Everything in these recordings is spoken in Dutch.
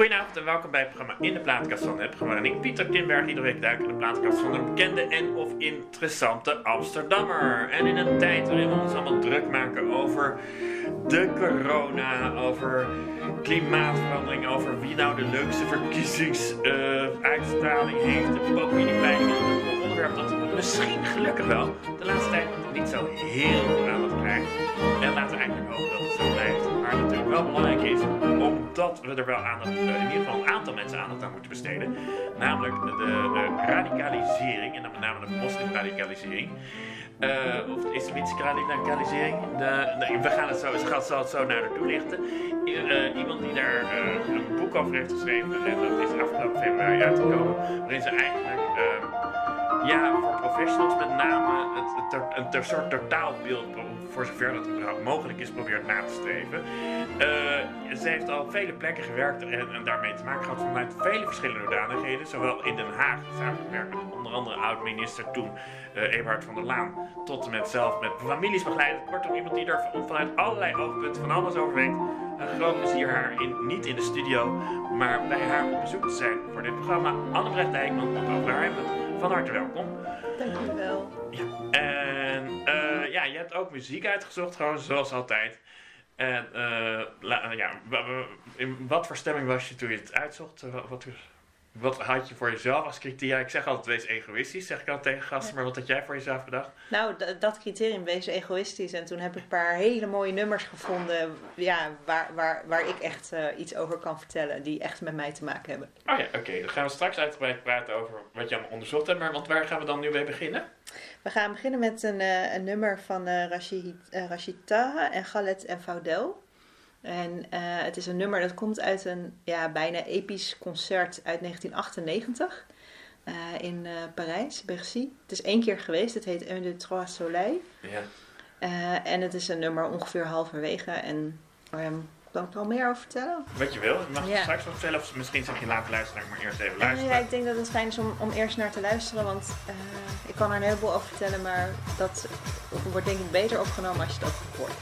Goedenavond en welkom bij het programma In de Plaatkast van het programma waarin ik, Pieter Timberg, iedere week duik in de plaatkast van een bekende en of interessante Amsterdammer. En in een tijd waarin we ons allemaal druk maken over de corona, over klimaatverandering, over wie nou de leukste verkiezingsuitstraling heeft, de populiepeilingen, een onderwerp dat misschien gelukkig wel de laatste tijd niet zo heel veel aandacht wel belangrijk is, omdat we er wel aandacht, eh, in ieder geval een aantal mensen aandacht aan moeten besteden. Namelijk de, radicalisering, en dan met name de moslimradicalisering. Eh, of de islamitische radicalisering. We gaan het zo, gaat, zal het zo naar de toelichten. I- eh, iemand die daar een boek over heeft geschreven, en dat is afgelopen februari uitgekomen, waarin ze eigenlijk ja, voor professionals met name het, het, ter soort totaalbeeld, voor zover dat überhaupt mogelijk is, probeert na te streven. Eh, ze heeft al vele plekken gewerkt en, en daarmee te maken gehad vanuit vele verschillende hoedanigheden. Zowel in Den Haag samengewerkt met onder andere oud-minister toen eh Eberhard van der Laan, tot en met zelf met families begeleid. Kortom, iemand die er van- vanuit allerlei oogpunten van alles over weet. Een groot plezier haar in, niet in de studio, maar bij haar op bezoek te zijn voor dit programma. Annebrecht Dijkman, want over haar hebben we. Van harte welkom. Dankjewel. En eh, ja, je hebt ook muziek uitgezocht, gewoon zoals altijd. En eh, ja, in wat voor stemming was je toen je het uitzocht? Wat, wat, had je voor jezelf als criteria? Ik zeg altijd, wees egoïstisch, zeg ik altijd tegen gasten. Maar wat had jij voor jezelf bedacht? Nou, dat criterium wees egoïstisch. En toen heb ik een paar hele mooie nummers gevonden. Ja, waar, waar, waar ik echt eh, iets over kan vertellen. Die echt met mij te maken hebben. Oh ja, oké. Dan gaan we straks uitgebreid praten over wat je allemaal onderzocht hebt. Maar want waar gaan we dan nu mee beginnen? We gaan beginnen met een, eh, een nummer van eh Rashid, Rashid Taha en Galet en Faudel. En eh, het is een nummer dat komt uit een ja, bijna episch concert uit 1998 eh, in eh, Parijs, Bercy. Het is één keer geweest, het heet Un de Trois Soleil. Ja. Eh, en het is een nummer ongeveer halverwege. En ehm, kan ik er al meer over vertellen? Wat je wil. Je mag het Ja. straks nog vertellen. Of misschien zeg je later luisteren, maar eerst even luisteren. ja, ik denk dat het fijn is om, om eerst naar te luisteren. Want eh, ik kan er een heleboel over vertellen. Maar dat wordt denk ik beter opgenomen als je dat hoort.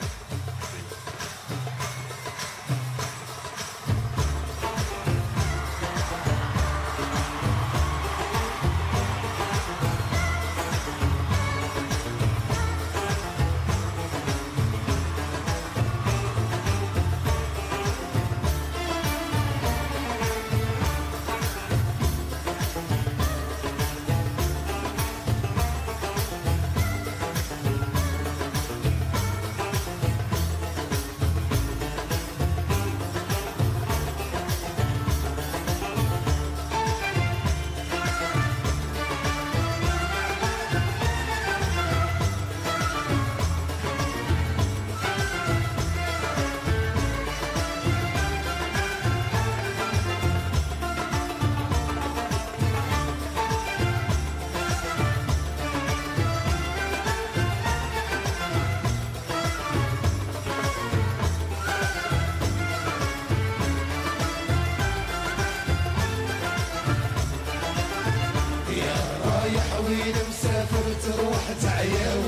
روح تعيا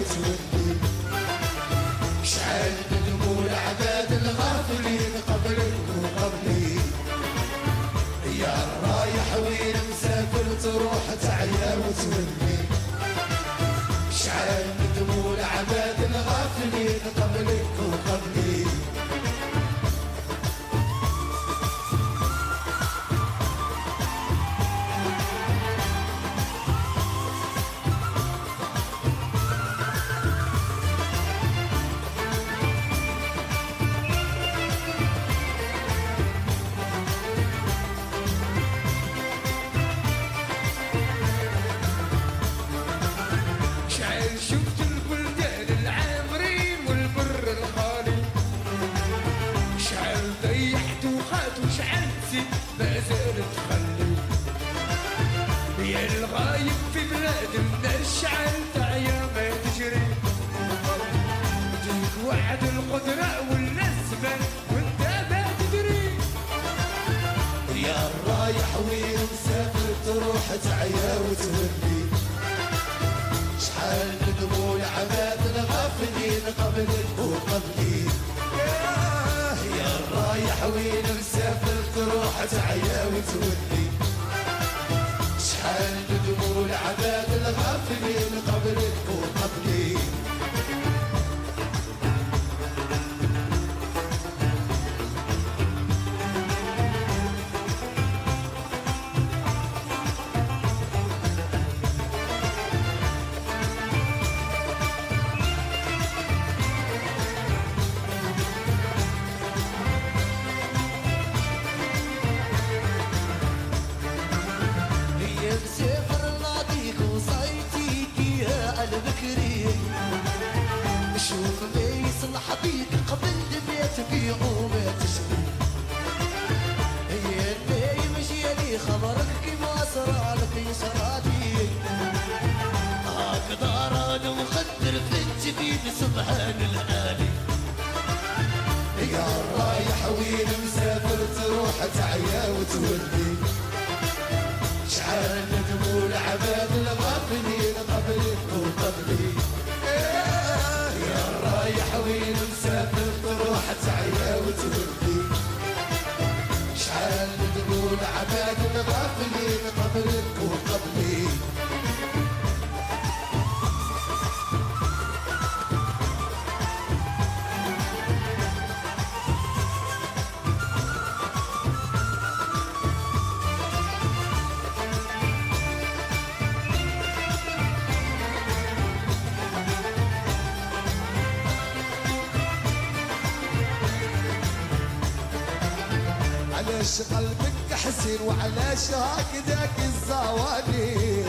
على شاكدك الزواني.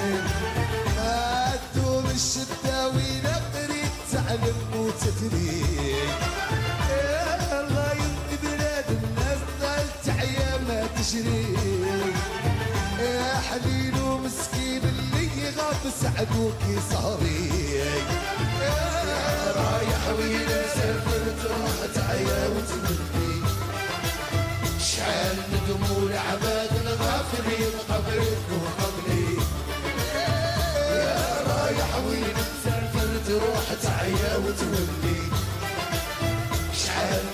ما تدوم الشدة ولا قريب تعلم وتدري. الله يبني بلاد الناس ضل تعيا ما تجري يا حليل ومسكين اللي غاب سعدوك صهري. رايح ويلا سافرت رحت عيا وتمني شحال ندم ولعبه يا رايح وين؟ مسافر تروح تعيا وتولي. شحال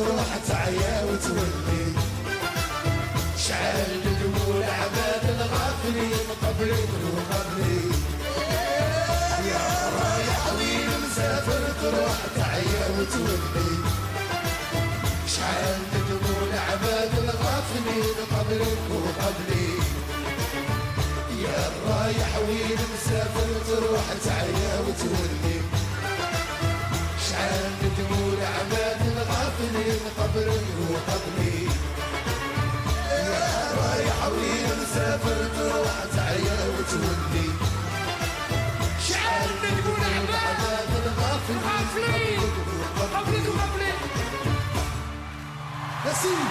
تروح تعيا وتولي. شعال ندموا العباد الغافلين قبلك وقبلي يا رايح وين مسافر تروح تعيا وتولي. شعال ندموا العباد الغافلين قبلك وقبلي يا رايح وين مسافر تروح تعيا وتولي. شعال ندموا قبلي قبل هو قبلي يا رايح وين مسافر تروح تعيا وتولي. شعار نكون عباد غافلي قبلي قبلي ياسين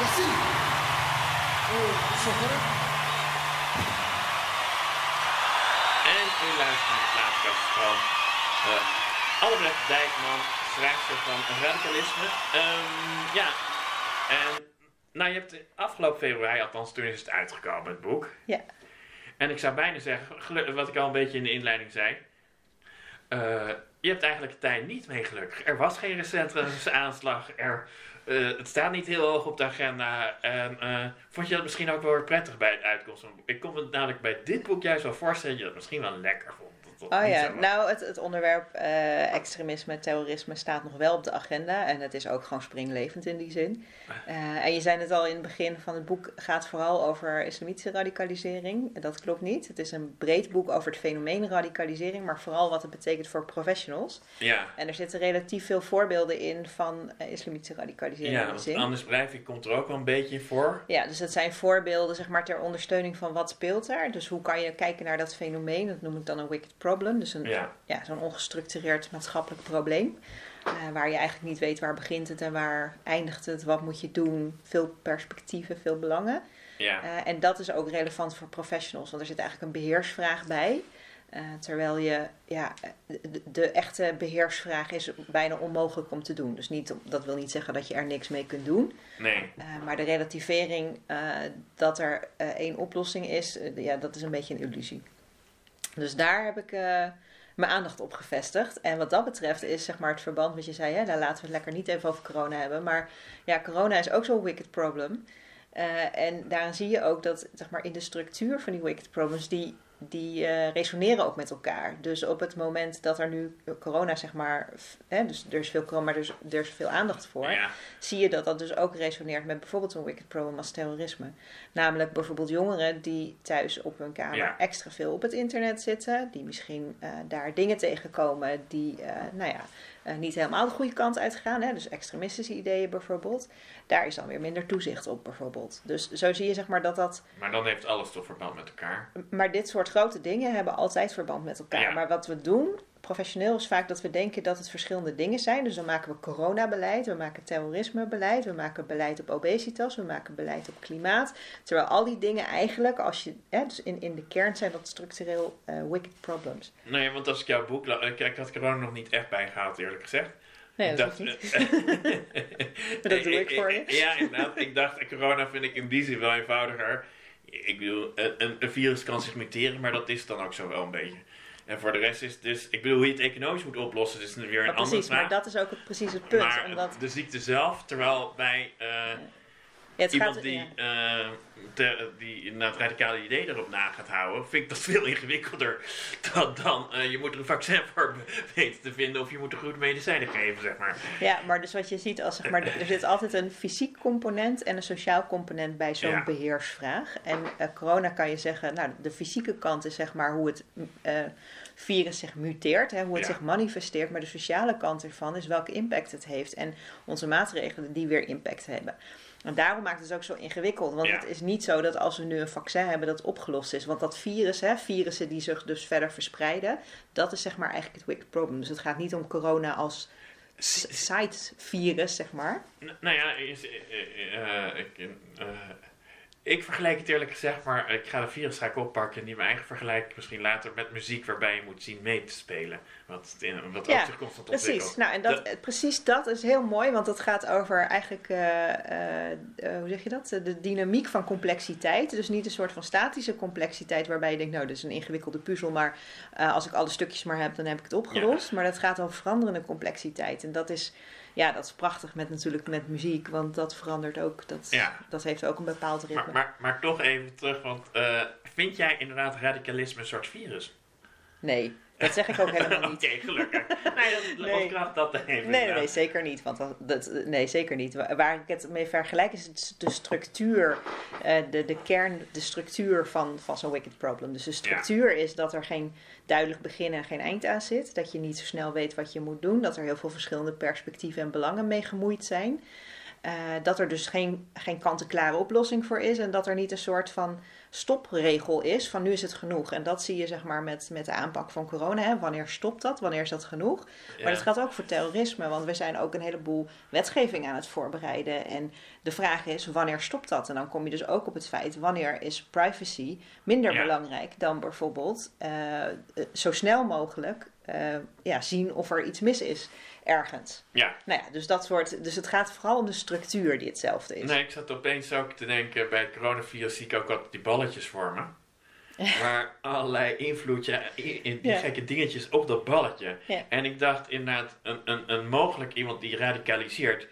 ياسين شكرا. En u luistert naar het van Albrecht Dijkman. Schrijfster van Radicalisme. Ehm, ja, en nou, je hebt afgelopen februari, althans toen is het uitgekomen, het boek. Ja. En ik zou bijna zeggen, wat ik al een beetje in de inleiding zei. eh, je hebt eigenlijk de tijd niet mee gelukkig. Er was geen recente aanslag. Er, eh, het staat niet heel hoog op de agenda. En eh, vond je dat misschien ook wel weer prettig bij het uitkomst van het boek? Ik kon me namelijk bij dit boek juist wel voorstellen dat je dat misschien wel lekker vond. Oh niet ja, nou het, het onderwerp eh, extremisme, terrorisme staat nog wel op de agenda. En het is ook gewoon springlevend in die zin. Eh, en je zei het al in het begin van het boek gaat vooral over islamitische radicalisering. Dat klopt niet. Het is een breed boek over het fenomeen radicalisering, maar vooral wat het betekent voor professionals. Ja, En er zitten relatief veel voorbeelden in van eh, islamitische radicalisering ja want anders blijf ik komt er ook wel een beetje in voor. Ja, dus dat zijn voorbeelden zeg maar, ter ondersteuning van wat speelt daar. Dus hoe kan je kijken naar dat fenomeen? Dat noem ik dan een wicked problem. Dus een, Ja. ja, zo'n ongestructureerd maatschappelijk probleem. eh, waar je eigenlijk niet weet waar begint het en waar eindigt het, wat moet je doen. Veel perspectieven, veel belangen. Ja. Eh, en dat is ook relevant voor professionals, want er zit eigenlijk een beheersvraag bij. Eh, terwijl je, ja, de, de echte beheersvraag is bijna onmogelijk om te doen. Dus niet, dat wil niet zeggen dat je er niks mee kunt doen. Nee. Maar de relativering dat er één oplossing is, ja, dat is een beetje een illusie. Dus daar heb ik eh, mijn aandacht op gevestigd. En wat dat betreft is zeg maar het verband wat je zei, hè, daar laten we het lekker niet even over corona hebben. Maar ja, corona is ook zo'n wicked problem. Eh, en daarin zie je ook dat zeg maar, in de structuur van die wicked problems, die, die eh, resoneren ook met elkaar. Dus op het moment dat er nu corona, zeg maar, hè, dus er is veel corona, maar er is, er is veel aandacht voor Ja. zie je dat dat dus ook resoneert met bijvoorbeeld een wicked problem als terrorisme. Namelijk bijvoorbeeld jongeren die thuis op hun kamer Ja. extra veel op het internet zitten, die misschien eh, daar dingen tegenkomen die eh, nou ja, eh, niet helemaal de goede kant uitgaan. Hè? Dus extremistische ideeën bijvoorbeeld. Daar is dan weer minder toezicht op bijvoorbeeld. Dus zo zie je zeg maar dat dat Maar dan heeft alles toch verband met elkaar. maar dit soort grote dingen hebben altijd verband met elkaar. Ja. Maar wat we doen, professioneel, is vaak dat we denken dat het verschillende dingen zijn. Dus dan maken we coronabeleid, we maken terrorismebeleid, we maken beleid op obesitas, we maken beleid op klimaat. Terwijl al die dingen eigenlijk, als je, hè, dus in, in de kern zijn dat structureel eh, wicked problems. Nee, want als ik jouw boek... la- Ik, ik had corona nog niet echt bijgehaald, eerlijk gezegd. Nee, dat hoeft niet. Dat doe ik voor je. Ja, inderdaad. Ik dacht, corona vind ik in die zin wel eenvoudiger. Ik bedoel, een, een- een virus kan zich muteren, maar dat is dan ook zo wel een beetje. En voor de rest is het dus... Ik bedoel, hoe je het economisch moet oplossen, is weer een Maar andere precies, vraag. maar dat is ook precies het punt. Maar omdat, de ziekte zelf, terwijl bij eh, ja, het iemand gaat, die, ja. eh, die inderdaad radicale idee erop na gaat houden, vind ik dat veel ingewikkelder dan, dan eh, je moet er een vaccin voor weten te vinden of je moet er goed medicijnen geven, zeg maar. Ja, maar dus wat je ziet als zeg maar, er zit altijd een fysiek component en een sociaal component bij zo'n Ja. beheersvraag. En eh, corona kan je zeggen, nou, de fysieke kant is zeg maar hoe het virus zich muteert, hè, hoe het Ja. zich manifesteert. Maar de sociale kant ervan is welke impact het heeft en onze maatregelen die weer impact hebben. En daarom maakt het ook zo ingewikkeld. Want Ja. het is niet zo dat als we nu een vaccin hebben dat opgelost is. Want dat virus, hè, virussen die zich dus verder verspreiden, dat is zeg maar eigenlijk het wicked problem. Dus het gaat niet om corona als s- side virus, zeg maar. N- nou ja, is, eh, eh, eh, ik, ik vergelijk het eerlijk gezegd, maar ik ga de virus ga ik oppakken en die mijn eigen vergelijk misschien later met muziek waarbij je moet zien mee te spelen. Wat, in- wat Ja, ook zich constant Precies, ontwikkelt. nou en dat, Dat- precies dat is heel mooi, want dat gaat over eigenlijk, eh, eh, eh, hoe zeg je dat? De dynamiek van complexiteit. Dus niet een soort van statische complexiteit waarbij je denkt, nou, dit is een ingewikkelde puzzel, maar als ik alle stukjes maar heb, dan heb ik het opgelost. Maar dat gaat over veranderende complexiteit. En dat is, ja, dat is prachtig met natuurlijk met muziek, want dat verandert ook, dat, Ja. dat heeft ook een bepaald ritme. Maar, maar, maar toch even terug, want eh, vind jij inderdaad radicalisme een soort virus? Nee, dat zeg ik ook helemaal Oké, niet. gelukkig. Nee, dat Nee. dat even. Nee, nee, zeker niet. Want dat, dat, nee, zeker niet. Wa- Waar ik het mee vergelijk is de structuur, eh, de, de kern, de structuur van, van zo'n wicked problem. Dus de structuur is dat er geen duidelijk begin en geen eind aan zit. Dat je niet zo snel weet wat je moet doen. Dat er heel veel verschillende perspectieven en belangen mee gemoeid zijn. Eh, dat er dus geen, geen kant-en-klare oplossing voor is. En dat er niet een soort van stopregel is van nu is het genoeg. En dat zie je zeg maar met, met de aanpak van corona. Hè. Wanneer stopt dat? Wanneer is dat genoeg? Ja. Maar dat geldt ook voor terrorisme, want we zijn ook een heleboel wetgeving aan het voorbereiden. En de vraag is, wanneer stopt dat? En dan kom je dus ook op het feit, wanneer is privacy minder Ja. belangrijk dan bijvoorbeeld eh, eh, zo snel mogelijk ja, zien of er iets mis is ergens. Ja, Nou ja, dus dat soort. Dus het gaat vooral om de structuur die hetzelfde is. nee, ik zat opeens ook te denken, bij het coronavirus zie ik ook altijd die balletjes vormen. Waar allerlei invloed, ja, in die Ja. gekke dingetjes op dat balletje. Ja. En ik dacht inderdaad, een, een, een mogelijk iemand die radicaliseert,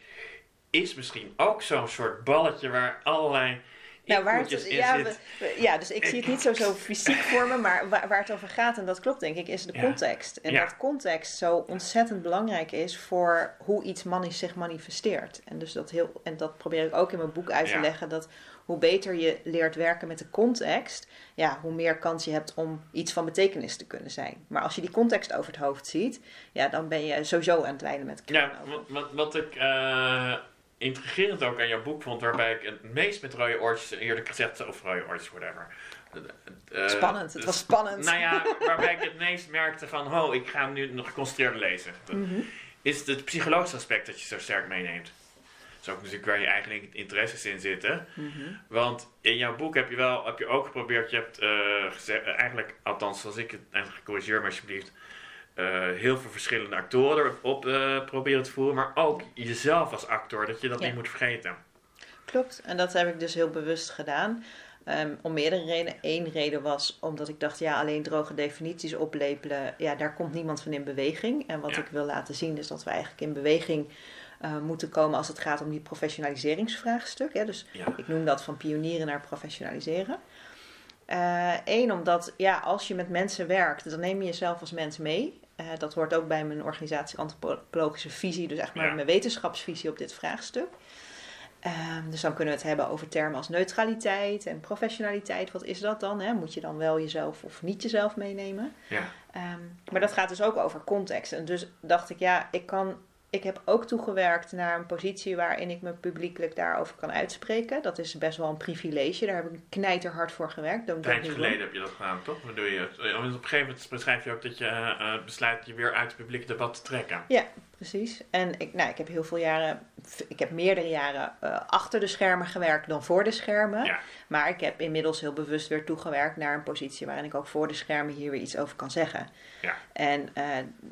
is misschien ook zo'n soort balletje waar allerlei Nou, waar het, ja, zitten. we- we- ja, dus ik zie het niet zo, zo fysiek voor me, maar waar, waar het over gaat, en dat klopt denk ik, is de context. En dat context zo ontzettend belangrijk is voor hoe iets mani zich manifesteert. En, dus dat heel, en dat probeer ik ook in mijn boek uit te leggen, dat hoe beter je leert werken met de context, ja, hoe meer kans je hebt om iets van betekenis te kunnen zijn. Maar als je die context over het hoofd ziet, ja, dan ben je sowieso aan het wijlen met de Ja, wat, wat, wat ik eh intrigerend ook aan jouw boek vond, waarbij ik het meest met rode oortjes, eerlijk gezegd, of rode oortjes, whatever. Eh, Spannend, het was spannend. Nou ja, waarbij ik het meest merkte van, oh, ik ga nu nog geconcentreerd lezen. Mhm. is het psychologische aspect dat je zo sterk meeneemt. Dat is ook natuurlijk waar je eigenlijk interesses in zitten. Mhm. Want in jouw boek heb je wel, heb je ook geprobeerd, je hebt eh, gezegd, eh, eigenlijk, althans als ik het eigenlijk corrigeer me alsjeblieft, eh, heel veel verschillende actoren erop eh, proberen te voeren, maar ook jezelf als actor, dat je dat Ja. niet moet vergeten. Klopt, en dat heb ik dus heel bewust gedaan. Ehm, om meerdere redenen. Eén reden was omdat ik dacht, ja, alleen droge definities oplepelen, ja, daar komt niemand van in beweging. En wat Ja. ik wil laten zien is dat we eigenlijk in beweging eh, moeten komen als het gaat om die professionaliseringsvraagstuk. Hè. Dus Ja. ik noem dat van pionieren naar professionaliseren. Eén, omdat ja, als je met mensen werkt, dan neem je jezelf als mens mee. Eh, dat hoort ook bij mijn organisatie antropologische visie, dus echt maar Ja. mijn wetenschapsvisie op dit vraagstuk. Ehm, dus dan kunnen we het hebben over termen als neutraliteit en professionaliteit. Wat is dat dan? Hè? Moet je dan wel jezelf of niet jezelf meenemen? Ja. Ehm, maar dat gaat dus ook over context. En dus dacht ik, ja, ik, kan, ik heb ook toegewerkt naar een positie waarin ik me publiekelijk daarover kan uitspreken. Dat is best wel een privilege. Daar heb ik knijterhard voor gewerkt. Een tijdje geleden heb je dat gedaan, toch? Doe je? Op een gegeven moment beschrijf je ook dat je eh, eh, besluit je weer uit het publieke debat te trekken. Ja, precies. En ik, nou, ik heb heel veel jaren, ik heb meerdere jaren eh, achter de schermen gewerkt dan voor de schermen. Ja. Maar ik heb inmiddels heel bewust weer toegewerkt naar een positie waarin ik ook voor de schermen hier weer iets over kan zeggen. Ja. En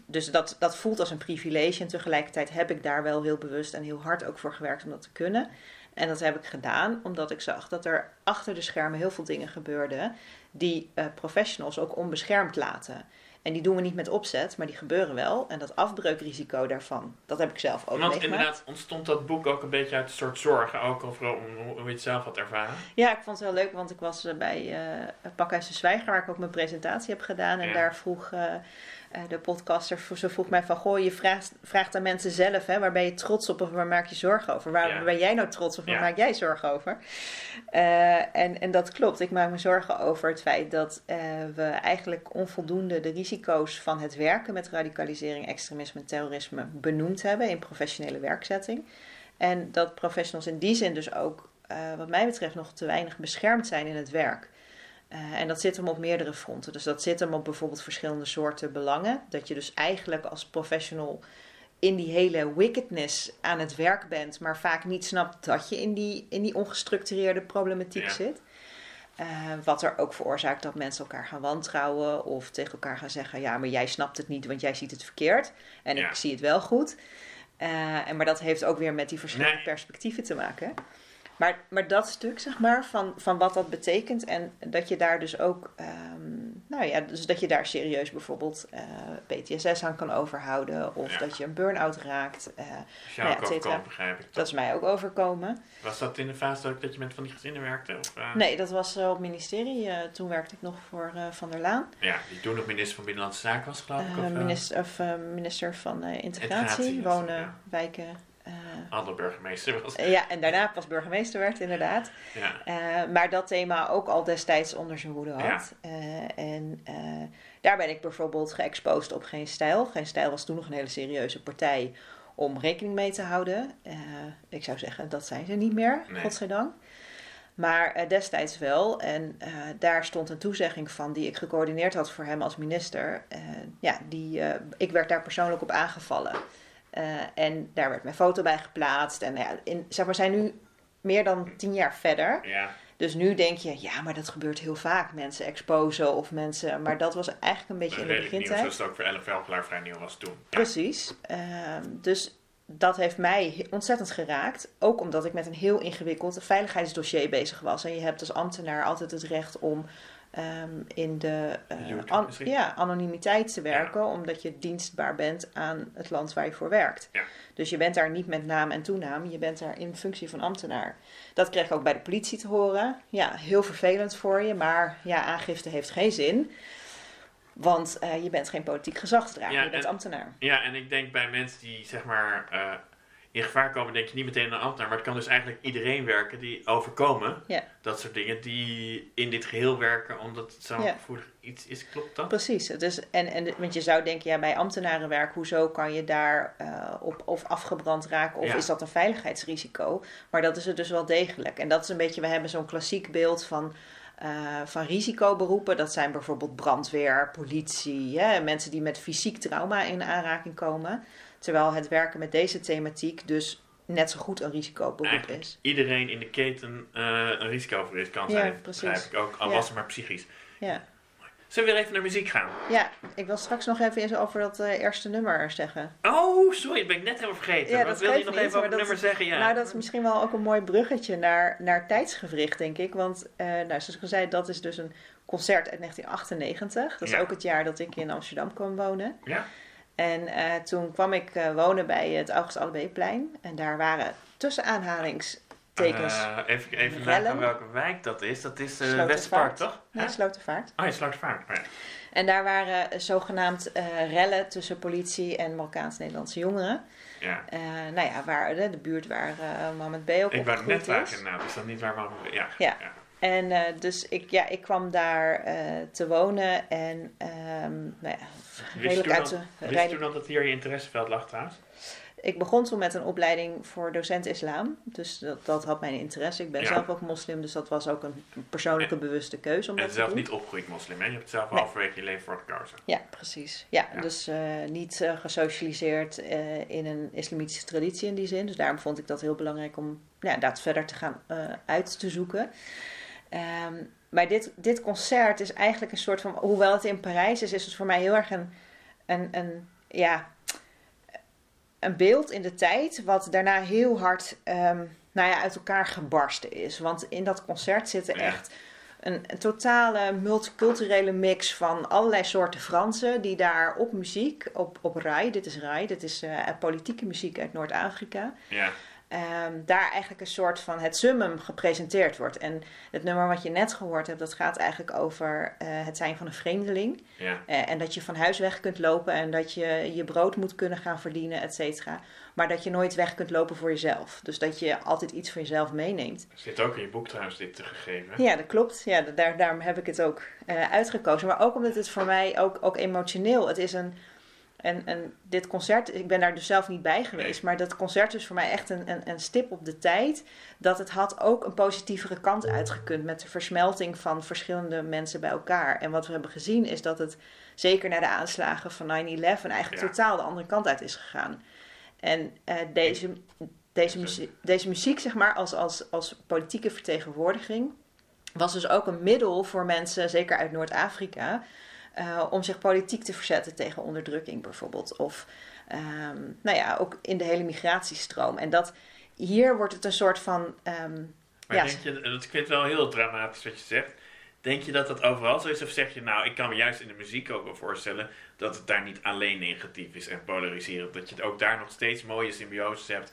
dus dat, dat voelt als een privilege en tegelijkertijd heb ik daar wel heel bewust en heel hard ook voor gewerkt om dat te kunnen. En dat heb ik gedaan omdat ik zag dat er achter de schermen heel veel dingen gebeurden die eh, professionals ook onbeschermd laten. En die doen we niet met opzet, maar die gebeuren wel. En dat afbreukrisico daarvan, dat heb ik zelf ook Want inderdaad ontstond dat boek ook een beetje uit een soort zorgen, ook over hoe, je het zelf had ervaren. Ja, ik vond het heel leuk, want ik was eh, bij eh Pakhuis de Zwijger, waar ik ook mijn presentatie heb gedaan. En Ja. daar vroeg de podcaster, ze vroeg mij van, goh, je vraagt, vraagt aan mensen zelf, hè, waar ben je trots op of waar maak je zorgen over? Waar Ja. ben jij nou trots op of waar Ja. maak jij zorgen over? Eh, en, en dat klopt, ik maak me zorgen over het feit dat eh, we eigenlijk onvoldoende de risico's van het werken met radicalisering, extremisme en terrorisme benoemd hebben in professionele werkzetting. En dat professionals in die zin dus ook, eh, wat mij betreft, nog te weinig beschermd zijn in het werk. Eh, en dat zit hem op meerdere fronten. Dus dat zit hem op bijvoorbeeld verschillende soorten belangen. Dat je dus eigenlijk als professional in die hele wickedness aan het werk bent, maar vaak niet snapt dat je in die, in die ongestructureerde problematiek Ja. zit. Eh, wat er ook veroorzaakt dat mensen elkaar gaan wantrouwen of tegen elkaar gaan zeggen: Ja, maar jij snapt het niet, want jij ziet het verkeerd. En Ja. ik zie het wel goed. Eh, en maar dat heeft ook weer met die verschillende Nee. perspectieven te maken. Maar, maar dat stuk, zeg maar, van, van wat dat betekent en dat je daar dus ook, ehm, nou ja, dus dat je daar serieus bijvoorbeeld eh, PTSS aan kan overhouden of Ja. dat je een burn-out raakt. Nou ja, ook et cetera. overkomen, begrijp ik. dat is mij ook overkomen. Was dat in de fase ook dat je met van die gezinnen werkte? Of, eh? Nee, dat was op ministerie. toen werkte ik nog voor Van der Laan. Ja, die toen nog minister van Binnenlandse Zaken was, geloof ik. Of, minister, of, minister van integratie, Integratie wonen, ja. wijken. Eh, andere burgemeester was. ja, en daarna pas burgemeester werd, inderdaad. Ja. Eh, maar dat thema ook al destijds onder zijn hoede had. Eh, en eh, daar ben ik bijvoorbeeld geëxposed op Geen Stijl. Geen Stijl was toen nog een hele serieuze partij om rekening mee te houden. Eh, ik zou zeggen, dat zijn ze niet meer, Nee. godzijdank. Maar eh, destijds wel. En eh, daar stond een toezegging van die ik gecoördineerd had voor hem als minister. Eh, ja, die, eh, ik werd daar persoonlijk op aangevallen. Eh, en daar werd mijn foto bij geplaatst. En nou ja, in, zeg maar, we zijn nu meer dan tien jaar verder. ja. Dus nu denk je, ja, maar dat gebeurt heel vaak. Mensen exposen of mensen... Maar dat was eigenlijk een beetje in de nieuw, begintijd. zoals het ook voor 11 Velgelaar vrij nieuw was toen. Ja. Precies. Ehm, dus dat heeft mij ontzettend geraakt. Ook omdat ik met een heel ingewikkeld veiligheidsdossier bezig was. En je hebt als ambtenaar altijd het recht om ehm, in de eh, an- ja, anonimiteit te werken. Omdat je dienstbaar bent aan het land waar je voor werkt. Ja. Dus je bent daar niet met naam en toenaam. Je bent daar in functie van ambtenaar. Dat kreeg ik ook bij de politie te horen. Ja, heel vervelend voor je. Maar ja, aangifte heeft geen zin. Want eh, je bent geen politiek gezagsdrager. Ja, je bent en- ambtenaar. Ja, en ik denk bij mensen die zeg maar eh, in gevaar komen, denk je niet meteen aan een ambtenaar. Maar het kan dus eigenlijk iedereen werken die overkomen. Ja. Dat soort dingen die in dit geheel werken, omdat het zo'n Ja. gevoelig iets is. Klopt dat? Precies. Het is, en, en, want je zou denken, ja, bij ambtenarenwerk, hoezo kan je daar eh, op of afgebrand raken? Of Ja. is dat een veiligheidsrisico? Maar dat is het dus wel degelijk. En dat is een beetje, we hebben zo'n klassiek beeld van, eh, van risicoberoepen. Dat zijn bijvoorbeeld brandweer, politie, hè, mensen die met fysiek trauma in aanraking komen. Terwijl het werken met deze thematiek dus net zo goed een risicoberoep Eigenlijk is. iedereen in de keten eh, een risico voor is kan Ja, zijn. precies. Begrijp ik ook, al Ja. was het maar psychisch. Ja. Zullen we weer even naar muziek gaan? ja, ik wil straks nog even eens over dat eh, eerste nummer zeggen. Oh, sorry, dat ben ik net helemaal vergeten. Ja, Wat wil je nog niet, even over het nummer zeggen? Ja. Nou, dat is misschien wel ook een mooi bruggetje naar, naar tijdsgevricht, denk ik. Want, eh, nou, zoals ik al zei, dat is dus een concert uit 1998. Dat is Ja. ook het jaar dat ik in Amsterdam kwam wonen. Ja? En eh, toen kwam ik wonen bij het August Allebeeplein. En daar waren tussen aanhalingstekens Eh, even even nagaan welke wijk dat is. Dat is Slotervaart. Westerpark, toch? nee, Hè? Slotervaart. Oh ja, Slotervaart. Oh, ja. En daar waren eh, zogenaamd eh, rellen tussen politie en Marokkaans-Nederlandse jongeren. ja. Eh, nou ja, waar de, de buurt waar eh Mohammed B. ook Ik wou net vragen, is. inderdaad. Is dat niet waar we... Ja. Ja. En eh, dus ik, ja, ik kwam daar te wonen en ehm, nou ja, redelijk uit de Wist toen al dat hier je interesseveld lag trouwens? Ik begon toen met een opleiding voor docent islam. Dus dat, dat had mijn interesse. Ik ben Ja. zelf ook moslim, dus dat was ook een persoonlijke bewuste keuze om En dat te zelf doen. niet opgegroeid moslim, hè? Je hebt het zelf Nee. halverwege je leven voor gekozen. Ja, precies. Ja, Ja. dus eh, niet eh, gesocialiseerd eh, in een islamitische traditie in die zin. Dus daarom vond ik dat heel belangrijk om ja, dat verder te gaan uit te zoeken. Ehm, maar dit, dit concert is eigenlijk een soort van, hoewel het in Parijs is, is het voor mij heel erg een, een, een, ja, een beeld in de tijd, wat daarna heel hard ehm, nou ja, uit elkaar gebarsten is. Want in dat concert zitten Ja. echt een, een totale multiculturele mix van allerlei soorten Fransen die daar op muziek, op, op Rai, dit is Rai, dit is eh, politieke muziek uit Noord-Afrika, Ja. Ehm, daar eigenlijk een soort van het summum gepresenteerd wordt. En het nummer wat je net gehoord hebt, dat gaat eigenlijk over eh, het zijn van een vreemdeling. Ja. Eh, en dat je van huis weg kunt lopen en dat je je brood moet kunnen gaan verdienen, et cetera. Maar dat je nooit weg kunt lopen voor jezelf. Dus dat je altijd iets voor jezelf meeneemt. Zit ook in je boek trouwens dit te gegeven. Ja, dat klopt. Ja, da- daar, daarom heb ik het ook eh, uitgekozen. Maar ook omdat het voor mij ook, ook emotioneel. Het is een, een, een. Dit concert, ik ben daar dus zelf niet bij geweest. Maar dat concert is voor mij echt een, een, een stip op de tijd. Dat het had ook een positievere kant uitgekund. Met de versmelting van verschillende mensen bij elkaar. En wat we hebben gezien is dat het zeker na de aanslagen van 9-11 eigenlijk Ja. totaal de andere kant uit is gegaan. En eh, deze, deze, muziek, deze muziek, zeg maar, als, als, als politieke vertegenwoordiging, was dus ook een middel voor mensen, zeker uit Noord-Afrika, eh, om zich politiek te verzetten tegen onderdrukking bijvoorbeeld. Of ehm, nou ja, ook in de hele migratiestroom. En dat hier wordt het een soort van. Maar ja, denk je, dat klinkt wel heel dramatisch wat je zegt. Denk je dat dat overal zo is? Of zeg je, nou, ik kan me juist in de muziek ook wel voorstellen dat het daar niet alleen negatief is en polariserend. Dat je ook daar nog steeds mooie symbioses hebt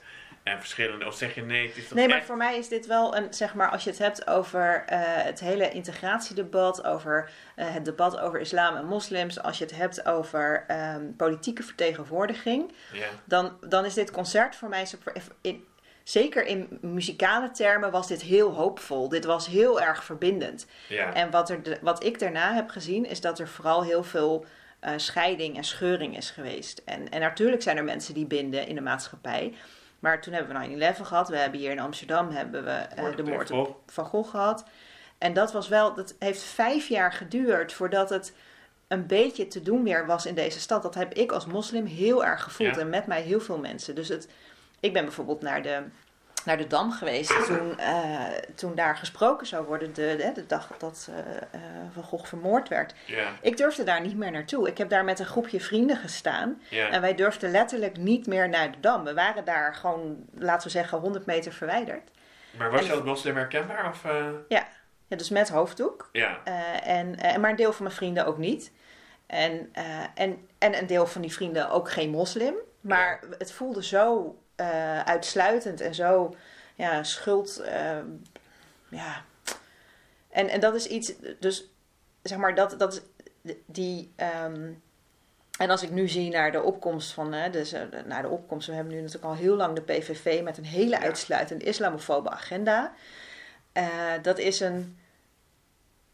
en verschillende. Of zeg je, nee, het is Nee, maar echt... voor mij is dit wel een, zeg maar, als je het hebt over eh, het hele integratiedebat, over eh, het debat over islam en moslims, als je het hebt over ehm, politieke vertegenwoordiging, Ja, dan, dan is dit concert voor mij, in, zeker in muzikale termen, was dit heel hoopvol. Dit was heel erg verbindend. ja. En wat, er, de- wat ik daarna heb gezien, is dat er vooral heel veel eh, scheiding en scheuring is geweest. En, en natuurlijk zijn er mensen die binden in de maatschappij. Maar toen hebben we 9-11 gehad. We hebben hier in Amsterdam hebben we, eh, de moord op Van Gogh gehad. En dat was wel, dat heeft vijf jaar geduurd voordat het een beetje te doen weer was in deze stad. Dat heb ik als moslim heel erg gevoeld. Ja. En met mij heel veel mensen. Dus het, ik ben bijvoorbeeld naar de, naar de Dam geweest toen, eh, toen daar gesproken zou worden. De, de, de dag dat eh, Van Gogh vermoord werd. ja, Ik durfde daar niet meer naartoe. Ik heb daar met een groepje vrienden gestaan. ja. En wij durfden letterlijk niet meer naar de Dam. We waren daar gewoon, laten we zeggen, 100 meter verwijderd. Maar was je als moslim herkenbaar? Of, eh, Ja, dus met hoofddoek. Ja, en, maar een deel van mijn vrienden ook niet. En, en, en een deel van die vrienden ook geen moslim. Maar het voelde zo eh, uitsluitend en zo ja, schuld. eh, ja. En, en dat is iets, dus zeg maar, dat, dat is die. ehm, en als ik nu zie naar de opkomst van, hè, dus, eh, naar de opkomst, we hebben nu natuurlijk al heel lang de PVV met een hele Ja. uitsluitend islamofobe agenda. Eh, dat is een.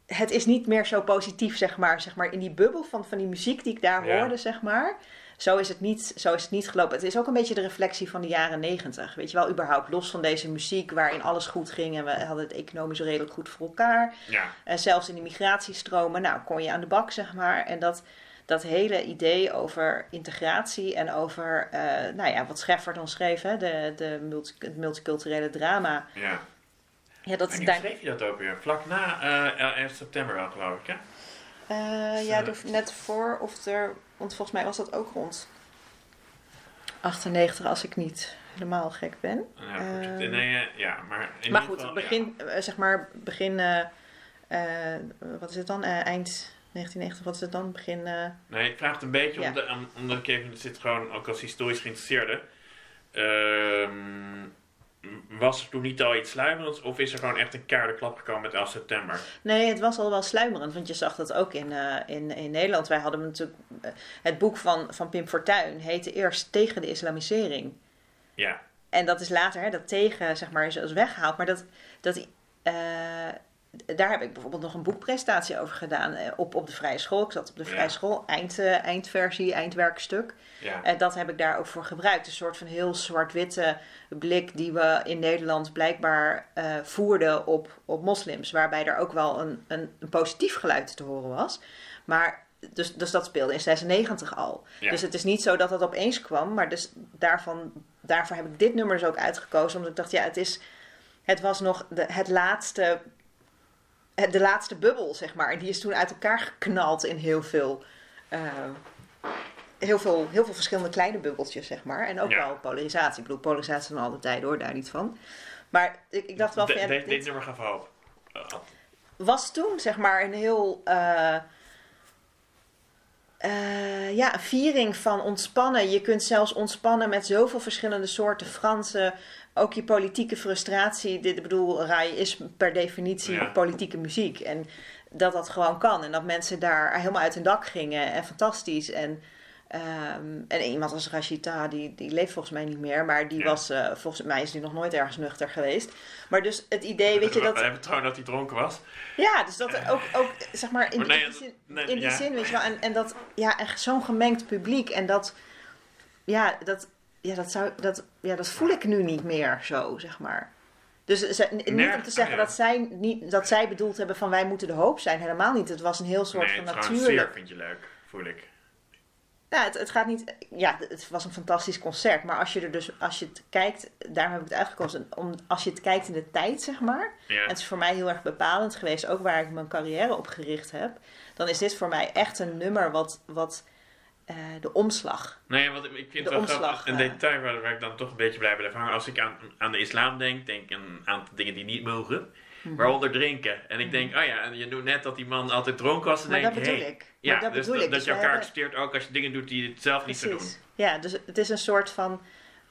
Het is niet meer zo positief, zeg maar, zeg maar in die bubbel van, van die muziek die ik daar Ja. hoorde, zeg maar. Zo is, het niet, zo is het niet gelopen. Het is ook een beetje de reflectie van de jaren negentig. Weet je wel, überhaupt los van deze muziek waarin alles goed ging en we hadden het economisch redelijk goed voor elkaar. ja. En zelfs in de migratiestromen, nou, kon je aan de bak, zeg maar. En dat, dat hele idee over integratie en over, eh, nou ja, wat Scheffer dan schreef, hè, de, de multi- het multiculturele drama. Ja. Ja, dat En daar. schreef je dat ook weer? Vlak na 11 september wel, geloof ik, hè? Ja, net voor of er, want volgens mij was dat ook rond 98 als ik niet helemaal gek ben. Ja, goed. Nee, ja, maar in maar ieder goed, geval, begin, eh, zeg maar, begin, eh, eh, wat is het dan? Eh, eind 1990, wat is het dan? Begin, eh, Nee, ik vraag het een beetje Ja. omdat, om- omdat ik even zit gewoon ook als historisch geïnteresseerde. Ehm, was er toen niet al iets sluimerends of is er gewoon echt een keiharde klap gekomen met 11 september? Nee, het was al wel sluimerend, want je zag dat ook in, eh, in, in Nederland. Wij hadden natuurlijk. eh, het boek van, van Pim Fortuyn heette eerst Tegen de Islamisering. Ja, En dat is later, hè, dat tegen, zeg maar, is, is weggehaald. Maar dat, dat, eh, daar heb ik bijvoorbeeld nog een boekpresentatie over gedaan eh, op, op de vrije school. Ik zat op de vrije Ja. school, eind, eh, eindversie, eindwerkstuk. ja. En dat heb ik daar ook voor gebruikt. Een soort van heel zwart-witte blik die we in Nederland blijkbaar eh, voerden op, op moslims. Waarbij er ook wel een, een, een positief geluid te horen was. Maar dus, dus dat speelde in 96 al. Ja. Dus het is niet zo dat dat opeens kwam. Maar dus daarvan, daarvoor heb ik dit nummer dus ook uitgekozen. Omdat ik dacht, ja, het, is, het was nog de, het laatste, de laatste bubbel, zeg maar. En die is toen uit elkaar geknald in heel veel... eh, heel veel, heel veel verschillende kleine bubbeltjes, zeg maar. En ook Ja. wel polarisatie. Ik bedoel, polarisatie van alle tijden hoor, daar niet van. Maar ik, ik dacht wel van, ja, dit dit nummer gaf hoop. Eh, was toen, zeg maar, een heel... eh, eh, ja, viering van ontspannen. Je kunt zelfs ontspannen met zoveel verschillende soorten Fransen. Ook je politieke frustratie. Dit, ik bedoel, Rai is per definitie Ja. politieke muziek. En dat dat gewoon kan. En dat mensen daar helemaal uit hun dak gingen. En fantastisch. En, ehm, en iemand als Rashida, die, die leeft volgens mij niet meer. Maar die Ja. was, eh, volgens mij is die nog nooit ergens nuchter geweest. Maar dus het idee, weet je, dat... We hebben trouwens dat hij dronken was. Ja, dus dat ook, ook zeg maar, in, Maar nee, in die zin, nee, in die ja. zin weet je wel. En, en dat, ja, echt zo'n gemengd publiek. En dat, ja, dat, ja, dat, zou, dat, ja, dat voel ik nu niet meer zo, zeg maar. Dus ze- niet om te zeggen ja. dat, zij, niet, dat zij bedoeld hebben van wij moeten de hoop zijn. Helemaal niet. Het was een heel soort nee, van natuurlijk... vind je leuk, voel ik. Ja, het, het gaat niet. Ja, het was een fantastisch concert. Maar als je er dus, als je het kijkt, daarom heb ik het uitgekozen. Om, als je het kijkt in de tijd, zeg maar. Ja. En het is voor mij heel erg bepalend geweest, ook waar ik mijn carrière op gericht heb. Dan is dit voor mij echt een nummer wat, wat eh, de omslag. Nee, want ik vind De het wel omslag, grappig. Een eh. detail waar, waar ik dan toch een beetje blij blijf hangen. Als ik aan, aan de islam denk, denk ik aan een aantal dingen die niet mogen. Mhm. Waaronder drinken. En ik denk, oh ja, en je doet net dat die man altijd dronken was. En Maar denk dat bedoel hey, ik. Ja, maar dat dus bedoel dat, ik. dat Dus je elkaar hebben- accepteert ook als je dingen doet die je zelf niet zou doen. Ja, dus het is een soort van.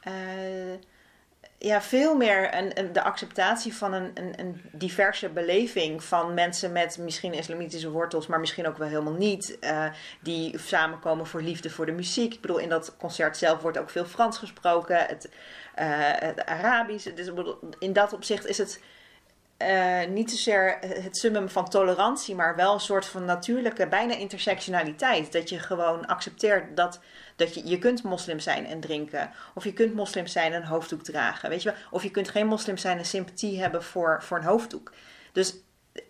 eh, ja, veel meer een, een, de acceptatie van een, een, diverse beleving van mensen met misschien islamitische wortels, maar misschien ook wel helemaal niet. eh, die samenkomen voor liefde voor de muziek. Ik bedoel, in dat concert zelf wordt ook veel Frans gesproken, het, eh, het Arabisch. Dus in dat opzicht is het. eh, niet zozeer het summum van tolerantie, maar wel een soort van natuurlijke, bijna intersectionaliteit. Dat je gewoon accepteert dat, dat je, je kunt moslim zijn en drinken. Of je kunt moslim zijn en een hoofddoek dragen. Weet je wel? Of je kunt geen moslim zijn en sympathie hebben voor, voor een hoofddoek. Dus,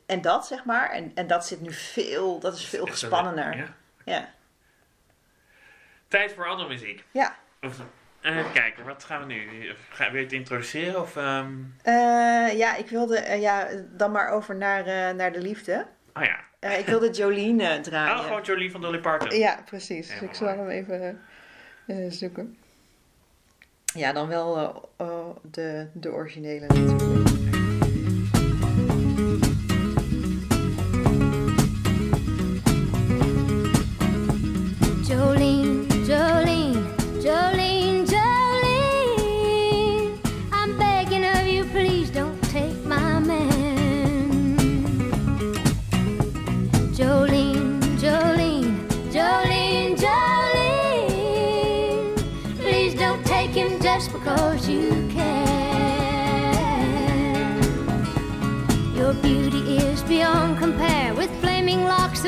en dat zeg maar, en, en dat zit nu veel, dat is veel gespannener. Ja. Ja. Tijd voor andere muziek. ja. Of, even kijken, wat gaan we nu? Wil je het introduceren? Of, ehm, Eh, ja, ik wilde eh, ja, dan maar over naar, eh, naar de liefde. Oh ja. Ik wilde Jolene eh, draaien. Oh, gewoon Jolie van Dolly Parton. Ja, precies. Helemaal ik zal hem even eh, zoeken. Ja, dan wel eh, oh, de, de originele natuurlijk.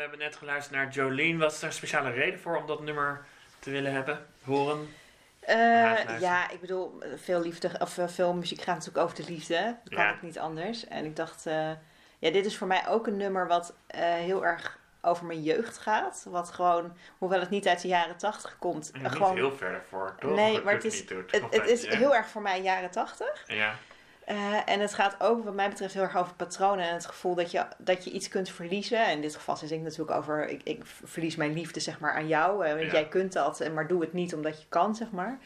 we hebben net geluisterd naar Jolene. Wat is daar een speciale reden voor om dat nummer te willen hebben? Horen? Eh, ja, ik bedoel, veel, liefde, of, eh, veel muziek gaat natuurlijk over de liefde. Dat kan Ja. ook niet anders. En ik dacht, eh, ja, dit is voor mij ook een nummer wat heel erg over mijn jeugd gaat. Wat gewoon, hoewel het niet uit de jaren tachtig komt, En niet gewoon... heel ver voor, toch? nee, maar het is, het, het is heel erg voor mij jaren tachtig. Ja, Eh, en het gaat ook, wat mij betreft, heel erg over patronen en het gevoel dat je, dat je iets kunt verliezen. En in dit geval zing ik natuurlijk over, ik, ik verlies mijn liefde zeg maar aan jou. eh, want Ja. jij kunt dat, en maar doe het niet omdat je kan, zeg maar.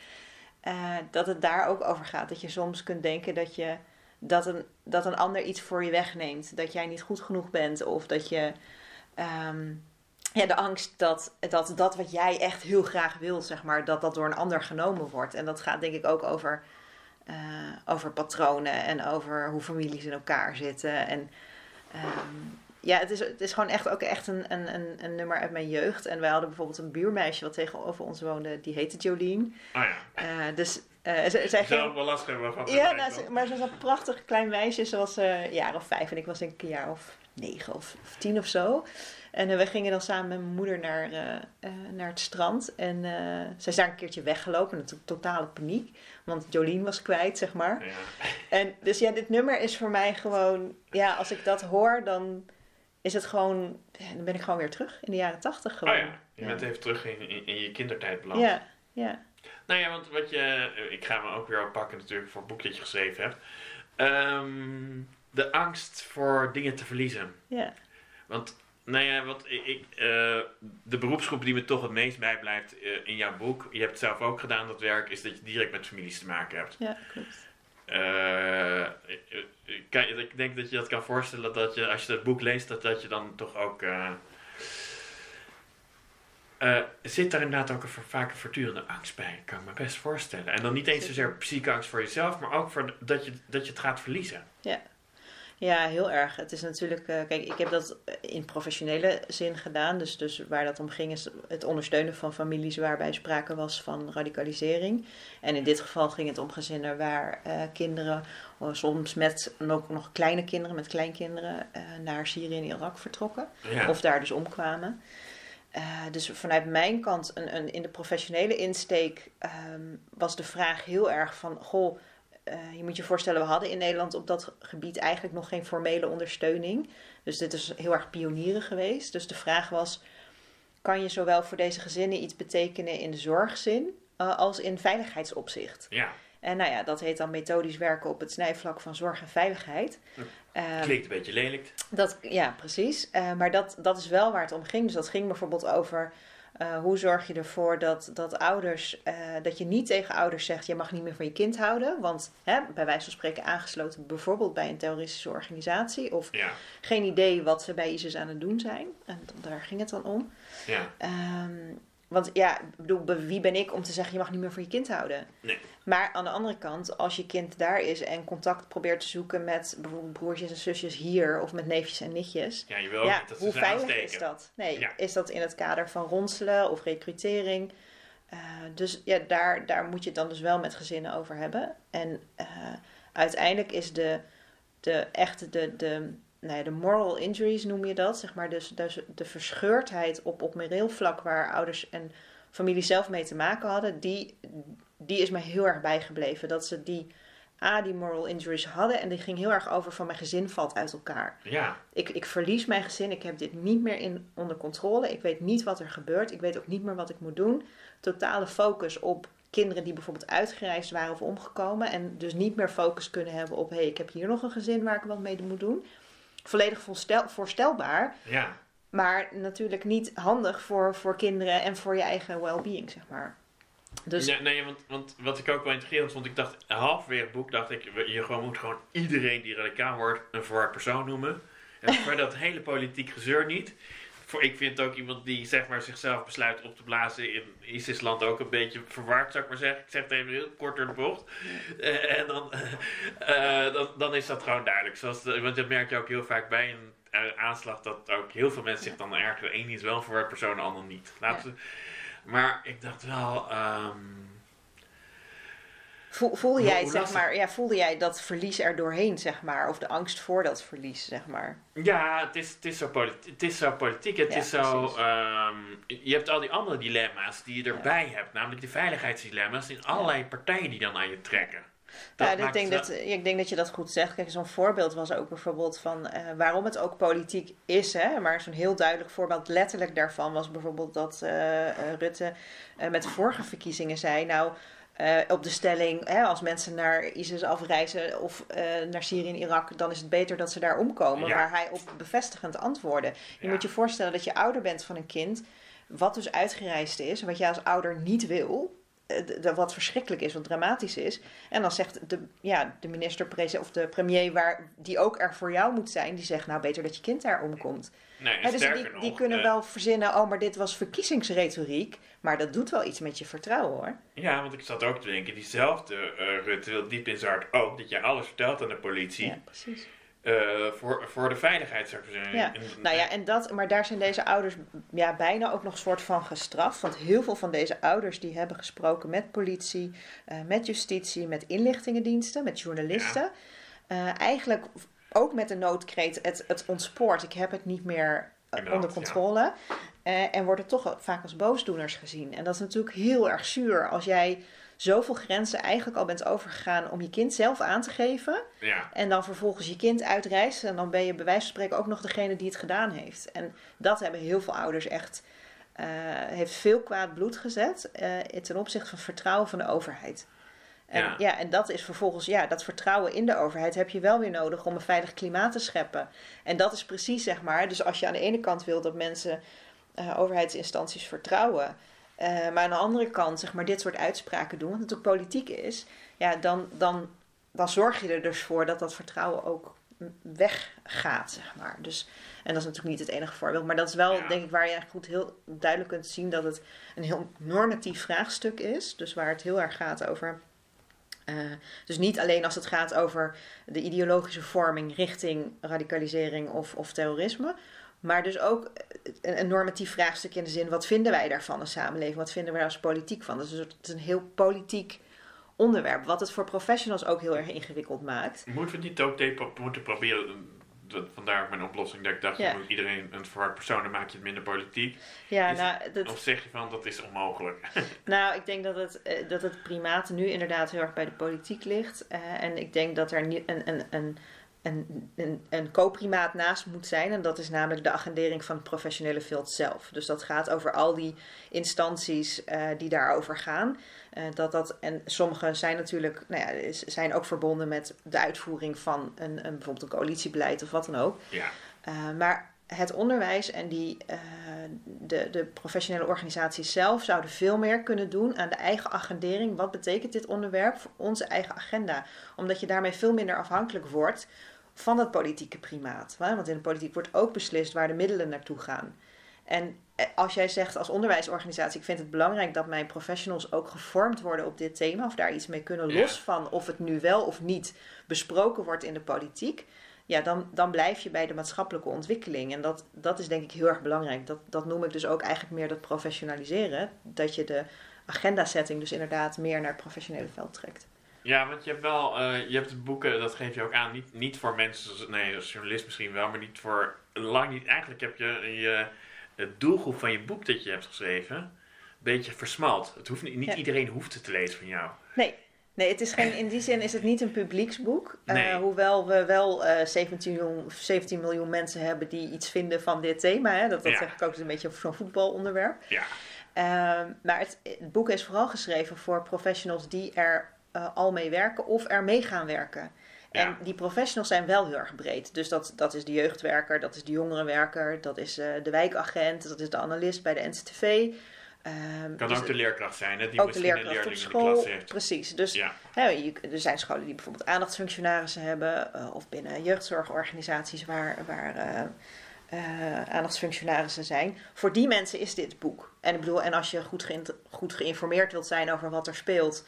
Eh, dat het daar ook over gaat. Dat je soms kunt denken dat, je, dat, een, dat een ander iets voor je wegneemt. Dat jij niet goed genoeg bent of dat je... ehm, ja, de angst dat, dat dat wat jij echt heel graag wil, zeg maar, dat dat door een ander genomen wordt. En dat gaat denk ik ook over, eh, over patronen en over hoe families in elkaar zitten. En ehm, ja, het is, het is gewoon echt ook echt een, een, een, een nummer uit mijn jeugd. En wij hadden bijvoorbeeld een buurmeisje wat tegenover ons woonde, die heette Jolien. oh ja. Eh, dus eh, zij, zij zou ging... ook wel last hebben van Ja, nou, ze- maar ze was een prachtig klein meisje. Ze was een jaar of vijf en ik was denk ik een jaar of negen of, of tien of zo. En eh, we gingen dan samen met mijn moeder naar, eh, eh, naar het strand. En zij is daar een keertje weggelopen. Natuurlijk totale paniek. Want Jolien was kwijt, zeg maar. Ja. En dus ja, dit nummer is voor mij gewoon... Ja, als ik dat hoor, dan is het gewoon... ja, dan ben ik gewoon weer terug in de jaren tachtig gewoon. Oh ja, je bent even terug in, in, in je kindertijd beland. Ja, ja. Nou ja, want wat je... Ik ga me ook weer oppakken natuurlijk voor het boek dat je geschreven hebt. Ehm, de angst voor dingen te verliezen. ja. Want, nou ja, wat ik, ik, eh, de beroepsgroep die me toch het meest bijblijft eh, in jouw boek, je hebt het zelf ook gedaan, dat werk, is dat je direct met families te maken hebt. Ja, klopt. Eh, eh, je- ik denk dat je dat kan voorstellen dat je, als je dat boek leest, dat, dat je dan toch ook. zit daar inderdaad ook een, vaak een voortdurende angst bij, kan ik me best voorstellen. En dan niet eens zozeer psychische angst voor jezelf, maar ook voor dat je, dat je het gaat verliezen. Ja, heel erg. Het is natuurlijk, eh, kijk, ik heb dat in professionele zin gedaan. Dus, dus waar dat om ging is het ondersteunen van families waarbij sprake was van radicalisering. En in dit geval ging het om gezinnen waar eh, kinderen, eh, soms met nog, nog kleine kinderen, met kleinkinderen, naar Syrië en Irak vertrokken. Ja. Of daar dus omkwamen. Dus vanuit mijn kant, een, een, in de professionele insteek, ehm, was de vraag heel erg van: goh, eh, je moet je voorstellen, we hadden in Nederland op dat gebied eigenlijk nog geen formele ondersteuning. Dus dit is heel erg pionieren geweest. Dus de vraag was: kan je zowel voor deze gezinnen iets betekenen in de zorgzin eh, als in veiligheidsopzicht? ja, En nou ja, dat heet dan methodisch werken op het snijvlak van zorg en veiligheid. Ehm, klinkt een beetje lelijk. dat, ja, precies. Eh, maar dat, dat is wel waar het om ging. Dus dat ging bijvoorbeeld over Eh, hoe zorg je ervoor dat, dat ouders, eh, dat je niet tegen ouders zegt, je mag niet meer van je kind houden, want hè, bij wijze van spreken aangesloten bijvoorbeeld bij een terroristische organisatie of Ja, geen idee wat ze bij ISIS aan het doen zijn. En daar ging het dan om. ja. Ehm, want ja, ik bedoel, be- wie ben ik om te zeggen je mag niet meer voor je kind houden? Nee. Maar aan de andere kant, als je kind daar is en contact probeert te zoeken met bijvoorbeeld broertjes en zusjes hier of met neefjes en nichtjes. Ja, je wil ja, niet dat ze hoe ze veilig aansteken. is dat? Nee, Ja. is dat in het kader van ronselen of recrutering? Eh, dus ja, daar, daar moet je het dan dus wel met gezinnen over hebben. En eh, uiteindelijk is de, de echte, de, de, nou ja, de moral injuries noem je dat, zeg maar, dus, dus de verscheurdheid op, op moreel vlak waar ouders en familie zelf mee te maken hadden, die, die is mij heel erg bijgebleven. Dat ze die, A, die moral injuries hadden en die ging heel erg over van mijn gezin valt uit elkaar. Ja, Ik, ik verlies mijn gezin, ik heb dit niet meer in, onder controle, ik weet niet wat er gebeurt, ik weet ook niet meer wat ik moet doen. Totale focus op kinderen die bijvoorbeeld uitgereisd waren of omgekomen en dus niet meer focus kunnen hebben op hé, hey, ik heb hier nog een gezin waar ik wat mee moet doen. Volledig voorstel, voorstelbaar, ja. maar natuurlijk niet handig voor, voor kinderen en voor je eigen well-being, zeg maar. Dus Ja, nee, want, want wat ik ook wel intrigerend vond, ik dacht halverwege het boek, dacht ik, je gewoon moet gewoon iedereen die radicaal wordt een verward persoon noemen. En voor dat hele politiek gezeur niet. Voor, ik vind ook iemand die zeg maar zichzelf besluit op te blazen in ISIS-land ook een beetje verward, zou ik maar zeggen. Ik zeg het even heel kort door de bocht. Eh, en dan, eh, dan, dan is dat gewoon duidelijk. Zoals de- want dat merk je ook heel vaak bij een eh, aanslag, dat ook heel veel mensen zich dan ergeren. Eén is wel een verward persoon, de ander niet. Laten maar ik dacht wel... ehm, voel, jij, hoe zeg maar, ja, voelde jij dat verlies er doorheen, zeg maar, of de angst voor dat verlies, zeg maar? Ja, het is, het is, zo, politi het is zo politiek. Het Ja, is zo. ehm, je hebt al die andere dilemma's die je erbij hebt, namelijk de veiligheidsdilemma's in allerlei partijen die dan aan je trekken. Dat ja, ik denk, dat, ik denk dat je dat goed zegt. Kijk, zo'n voorbeeld was ook bijvoorbeeld van eh, waarom het ook politiek is. Hè? Maar zo'n heel duidelijk voorbeeld letterlijk daarvan was bijvoorbeeld dat eh, eh, Rutte met de vorige verkiezingen zei... Nou, eh, op de stelling, hè, als mensen naar ISIS afreizen of eh, naar Syrië en Irak, dan is het beter dat ze daar omkomen. Ja. Waar hij op bevestigend antwoordde. Je Ja. moet je voorstellen dat je ouder bent van een kind, wat dus uitgereisd is, wat je als ouder niet wil. eh, wat verschrikkelijk is, wat dramatisch is. En dan zegt de, ja, de minister of de premier, waar, die ook er voor jou moet zijn, die zegt nou beter dat je kind daar omkomt. Nee, dus die, nog, die kunnen eh, wel verzinnen, oh maar dit was verkiezingsretoriek, maar dat doet wel iets met je vertrouwen hoor. Ja, want ik zat ook te denken, diezelfde Rutte wil diep in zijn hart ook dat jij alles vertelt aan de politie. Ja, precies. eh, voor, voor de veiligheid, zou ik zeggen. Ja, nou ja, en dat, maar daar zijn deze ouders ja, bijna ook nog een soort van gestraft. Want heel veel van deze ouders die hebben gesproken met politie, met justitie, met inlichtingendiensten, met journalisten. Eigenlijk ook met de noodkreet, het, het ontspoort, ik heb het niet meer eh, Inderdaad, onder controle. Eh, en worden toch vaak als boosdoeners gezien. En dat is natuurlijk heel erg zuur als jij zoveel grenzen eigenlijk al bent overgegaan om je kind zelf aan te geven. ja, En dan vervolgens je kind uitreist. En dan ben je bij wijze van spreken ook nog degene die het gedaan heeft. En dat hebben heel veel ouders echt. eh, heeft veel kwaad bloed gezet. eh, ten opzichte van vertrouwen van de overheid. En, Ja. ja. en dat is vervolgens, ja, dat vertrouwen in de overheid heb je wel weer nodig om een veilig klimaat te scheppen. En dat is precies, zeg maar, dus als je aan de ene kant wil dat mensen eh, overheidsinstanties vertrouwen, eh, maar aan de andere kant, zeg maar, dit soort uitspraken doen, wat natuurlijk politiek is, ja, dan, dan, dan zorg je er dus voor dat dat vertrouwen ook weggaat, zeg maar. Dus, en dat is natuurlijk niet het enige voorbeeld, maar dat is wel, Ja. denk ik, waar je goed heel duidelijk kunt zien dat het een heel normatief vraagstuk is. Dus waar het heel erg gaat over. Eh, dus niet alleen als het gaat over de ideologische vorming richting radicalisering of, of terrorisme. Maar dus ook een, normatief vraagstuk in de zin: wat vinden wij daarvan als samenleving? Wat vinden wij als politiek van? Dus het is een heel politiek onderwerp, wat het voor professionals ook heel erg ingewikkeld maakt. moeten we niet ook moeten proberen... dat- Vandaar ook mijn oplossing dat ik dacht, Ja. moet iedereen een verward persoon, dan maak je het minder politiek. Ja, Is- nou, dat, Of zeg je van, dat is onmogelijk. Nou, ik denk dat het, eh, dat het primaat nu inderdaad heel erg bij de politiek ligt. Eh, en ik denk dat er niet een, een, een, een, een, een co-primaat naast moet zijn. En dat is namelijk de agendering van het professionele veld zelf. Dus dat gaat over al die instanties eh, die daarover gaan. Eh, dat dat, en sommige zijn natuurlijk, nou ja, zijn ook verbonden met de uitvoering van een, een, bijvoorbeeld een coalitiebeleid of wat dan ook. ja, Uh, maar het onderwijs en die, eh, de, de professionele organisaties zelf zouden veel meer kunnen doen aan de eigen agendering. Wat betekent dit onderwerp voor onze eigen agenda? Omdat je daarmee veel minder afhankelijk wordt van het politieke primaat. Want in de politiek wordt ook beslist waar de middelen naartoe gaan. En eh, als jij zegt als onderwijsorganisatie, ik vind het belangrijk dat mijn professionals ook gevormd worden op dit thema, of daar iets mee kunnen, Ja. los van of het nu wel of niet besproken wordt in de politiek, ja, dan, dan blijf je bij de maatschappelijke ontwikkeling. En dat, dat is denk ik heel erg belangrijk. Dat, dat noem ik dus ook eigenlijk meer dat professionaliseren. Dat je de agenda-setting dus inderdaad meer naar het professionele veld trekt. Ja, want je hebt wel, eh, je hebt boeken, dat geef je ook aan, niet, niet voor mensen, nee, als journalist misschien wel, maar niet voor, lang niet, eigenlijk heb je je het doelgroep van je boek dat je hebt geschreven, een beetje versmalt. Het hoeft niet, niet Ja. iedereen hoeft het te lezen van jou. Nee, nee het is geen, in die zin is het niet een publieksboek. Eh, Nee. hoewel we wel eh 17, miljoen, 17 miljoen mensen hebben die iets vinden van dit thema. Hè? Dat, dat Ja. zeg ik ook een beetje zo'n voetbalonderwerp. Ja, Ehm, maar het, het boek is vooral geschreven voor professionals die er eh, al mee werken of er mee gaan werken. En die professionals zijn wel heel erg breed. Dus dat, dat is de jeugdwerker, dat is de jongerenwerker, dat is eh, de wijkagent, dat is de analist bij de NCTV. Ehm, kan dus ook de leerkracht zijn, hè, die ook de misschien een leerkracht op leerling in de school. klas heeft. Precies. Dus Ja, Hè, je, er zijn scholen die bijvoorbeeld aandachtsfunctionarissen hebben, eh, of binnen jeugdzorgorganisaties waar, waar aandachtsfunctionarissen zijn. Voor die mensen is dit boek. En ik bedoel, en als je goed, goed geïnformeerd wilt zijn over wat er speelt,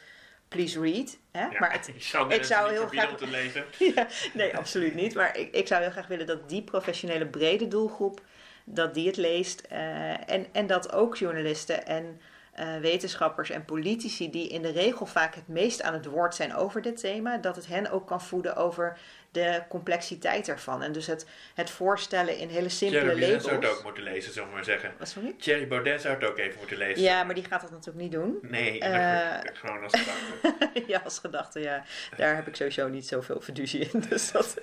please read. Hè? ja. Maar het, ik zou, ik heel graag- om te lezen. ja, nee, absoluut niet. Maar ik, ik zou heel graag willen dat die professionele brede doelgroep, dat die het leest. eh, en, en dat ook journalisten en eh, wetenschappers en politici, die in de regel vaak het meest aan het woord zijn over dit thema, dat het hen ook kan voeden over de complexiteit ervan. En dus het, het voorstellen in hele simpele Thierry Baudet zou labels. het ook moeten lezen, zullen we maar zeggen. Wat sorry? Thierry Baudet zou het ook even moeten lezen. Ja, maar die gaat dat natuurlijk niet doen. Nee, dat- gewoon als gedachte. ja, als gedachte, ja. Daar heb ik sowieso niet zoveel fiducie in. Dus dat,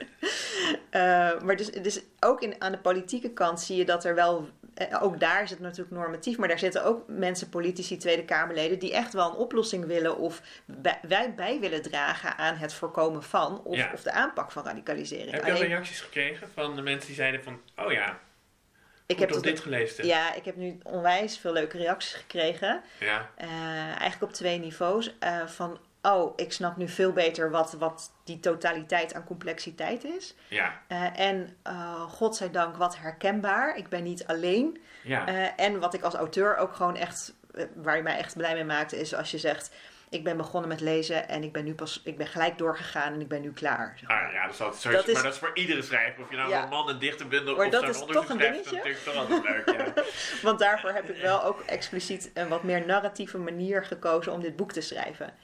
Eh, maar dus, dus ook in, aan de politieke kant zie je dat er wel... eh, Ook daar is het natuurlijk normatief, maar daar zitten ook mensen, politici, Tweede Kamerleden, die echt wel een oplossing willen of bij, wij bij willen dragen aan het voorkomen van of, Ja. of de aanpak van radicalisering. Heb je al Alleen, reacties gekregen van de mensen die zeiden van, oh ja, ik heb tot dit gelezen. ja, ik heb nu onwijs veel leuke reacties gekregen. Ja. Eh, eigenlijk op twee niveaus. Eh, van, oh, ik snap nu veel beter wat, wat die totaliteit aan complexiteit is. Ja, Eh, en uh, godzijdank wat herkenbaar. Ik ben niet alleen. ja. Eh, en wat ik als auteur ook gewoon echt, waar je mij echt blij mee maakte, is als je zegt, ik ben begonnen met lezen en ik ben nu pas, ik ben gelijk doorgegaan en ik ben nu klaar. zeg maar. Ah, ja, dat is altijd zo. Dat is- Maar dat is voor iedere schrijver. Of je nou Ja. een man, een dichtenbundel Maar of dat zo'n is toch onderzoek een schrijft, is dingetje? toch leuk. Ja. Want daarvoor heb ik wel ook expliciet een wat meer narratieve manier gekozen om dit boek te schrijven.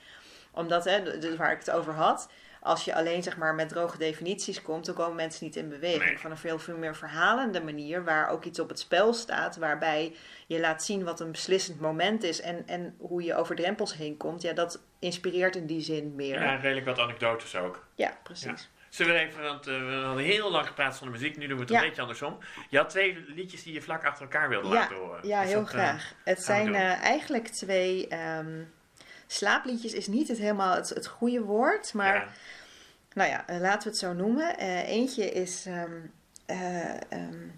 Omdat, hè, dus waar ik het over had, als je alleen zeg maar met droge definities komt, dan komen mensen niet in beweging. Nee. Van een veel, veel meer verhalende manier, waar ook iets op het spel staat, waarbij je laat zien wat een beslissend moment is en, en hoe je over drempels heen komt. Ja, dat inspireert in die zin meer. ja, Ja, redelijk wat anekdotes ook. precies. Zullen we even, want eh, we hadden heel lang gepraat van de muziek, nu doen we het Ja. een beetje andersom. Je had twee liedjes die je vlak achter elkaar wilde Ja, laten horen. Ja, heel dat, eh, graag. Het zijn eh, eigenlijk twee. ehm, slaapliedjes is niet het helemaal het, het goede woord, maar ja. nou ja, eh, laten we het zo noemen. Eh, eentje is ehm, eh, ehm,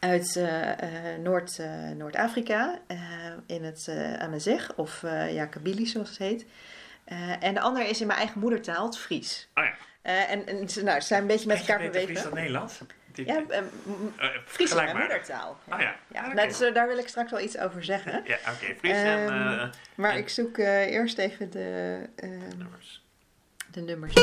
uit eh, Noord, Noord-Afrika, in het uh, Amazigh, of ja, Kabili zoals het heet. En de andere is in mijn eigen moedertaal, het Fries. Oh ja. En en ze, nou, ze zijn een beetje met elkaar verweven. Fries dan Nederlands? Die- Ja, eh, Fries is mijn moedertaal. Oh ja. Ja, oké. nou, dus, daar wil ik straks wel iets over zeggen. Ja, oké. Fries en Ehm, eh, Maar en- ik zoek eh, eerst even de, eh, nummers. de nummers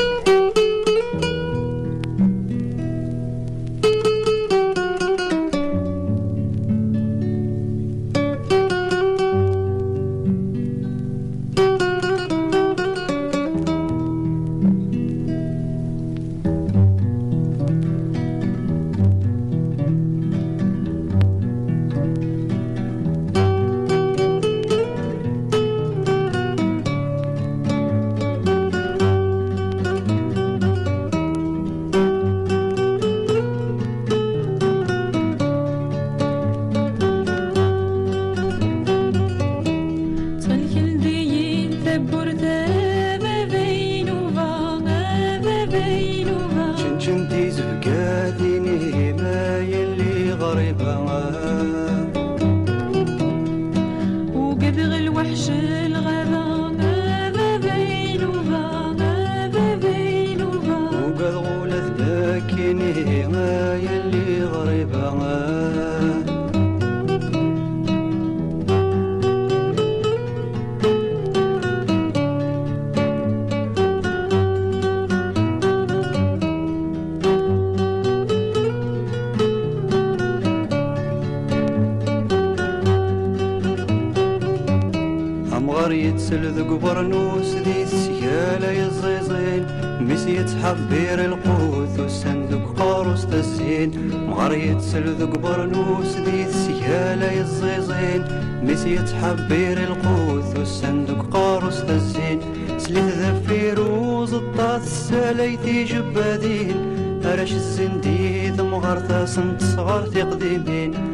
erbij. يتسل ذو برنوس دي السيالة يزيزين ميس يتحبير القوت والصندوق قاروس تزين مغار يتسل ذو برنوس دي السيالة يزيزين ميس يتحبير القوت والصندوق قاروس تزين سليت ذا فيروز الطاس الساليتي جبادين أراش الزنديد مغار سنت صغار تقديمين تلذ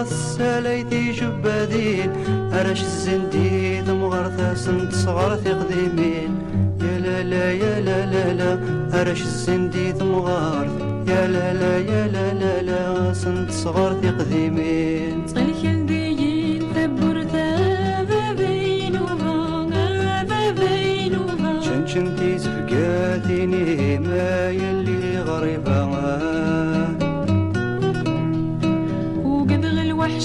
السلايتي جبادين أرش الزنديد مغرثة سنت صغر في قديمين يا لا لا يا لا لا لا أرش الزنديد مغارث يا لا لا يا لا لا لا سنت صغر في قديمين شنتي تفقاتيني ما يلي غريبة.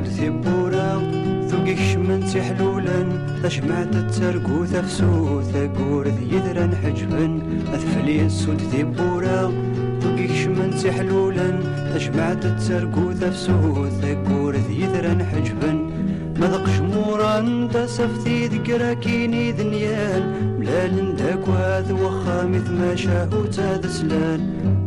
تود ثبورا ثوقي شمن حلولا تجمعت تسرقو ثفسو ثقور ذيدرا حجبا أثفلي السود ثبورا ثوقي شمن حلولا تجمعت تسرقو ثفسو ثقور ذيدرا حجبا مذق جمورا تسفتي ذكرى كيني ذنيان ملال داك واث وخامث ما شاهو تاذسلان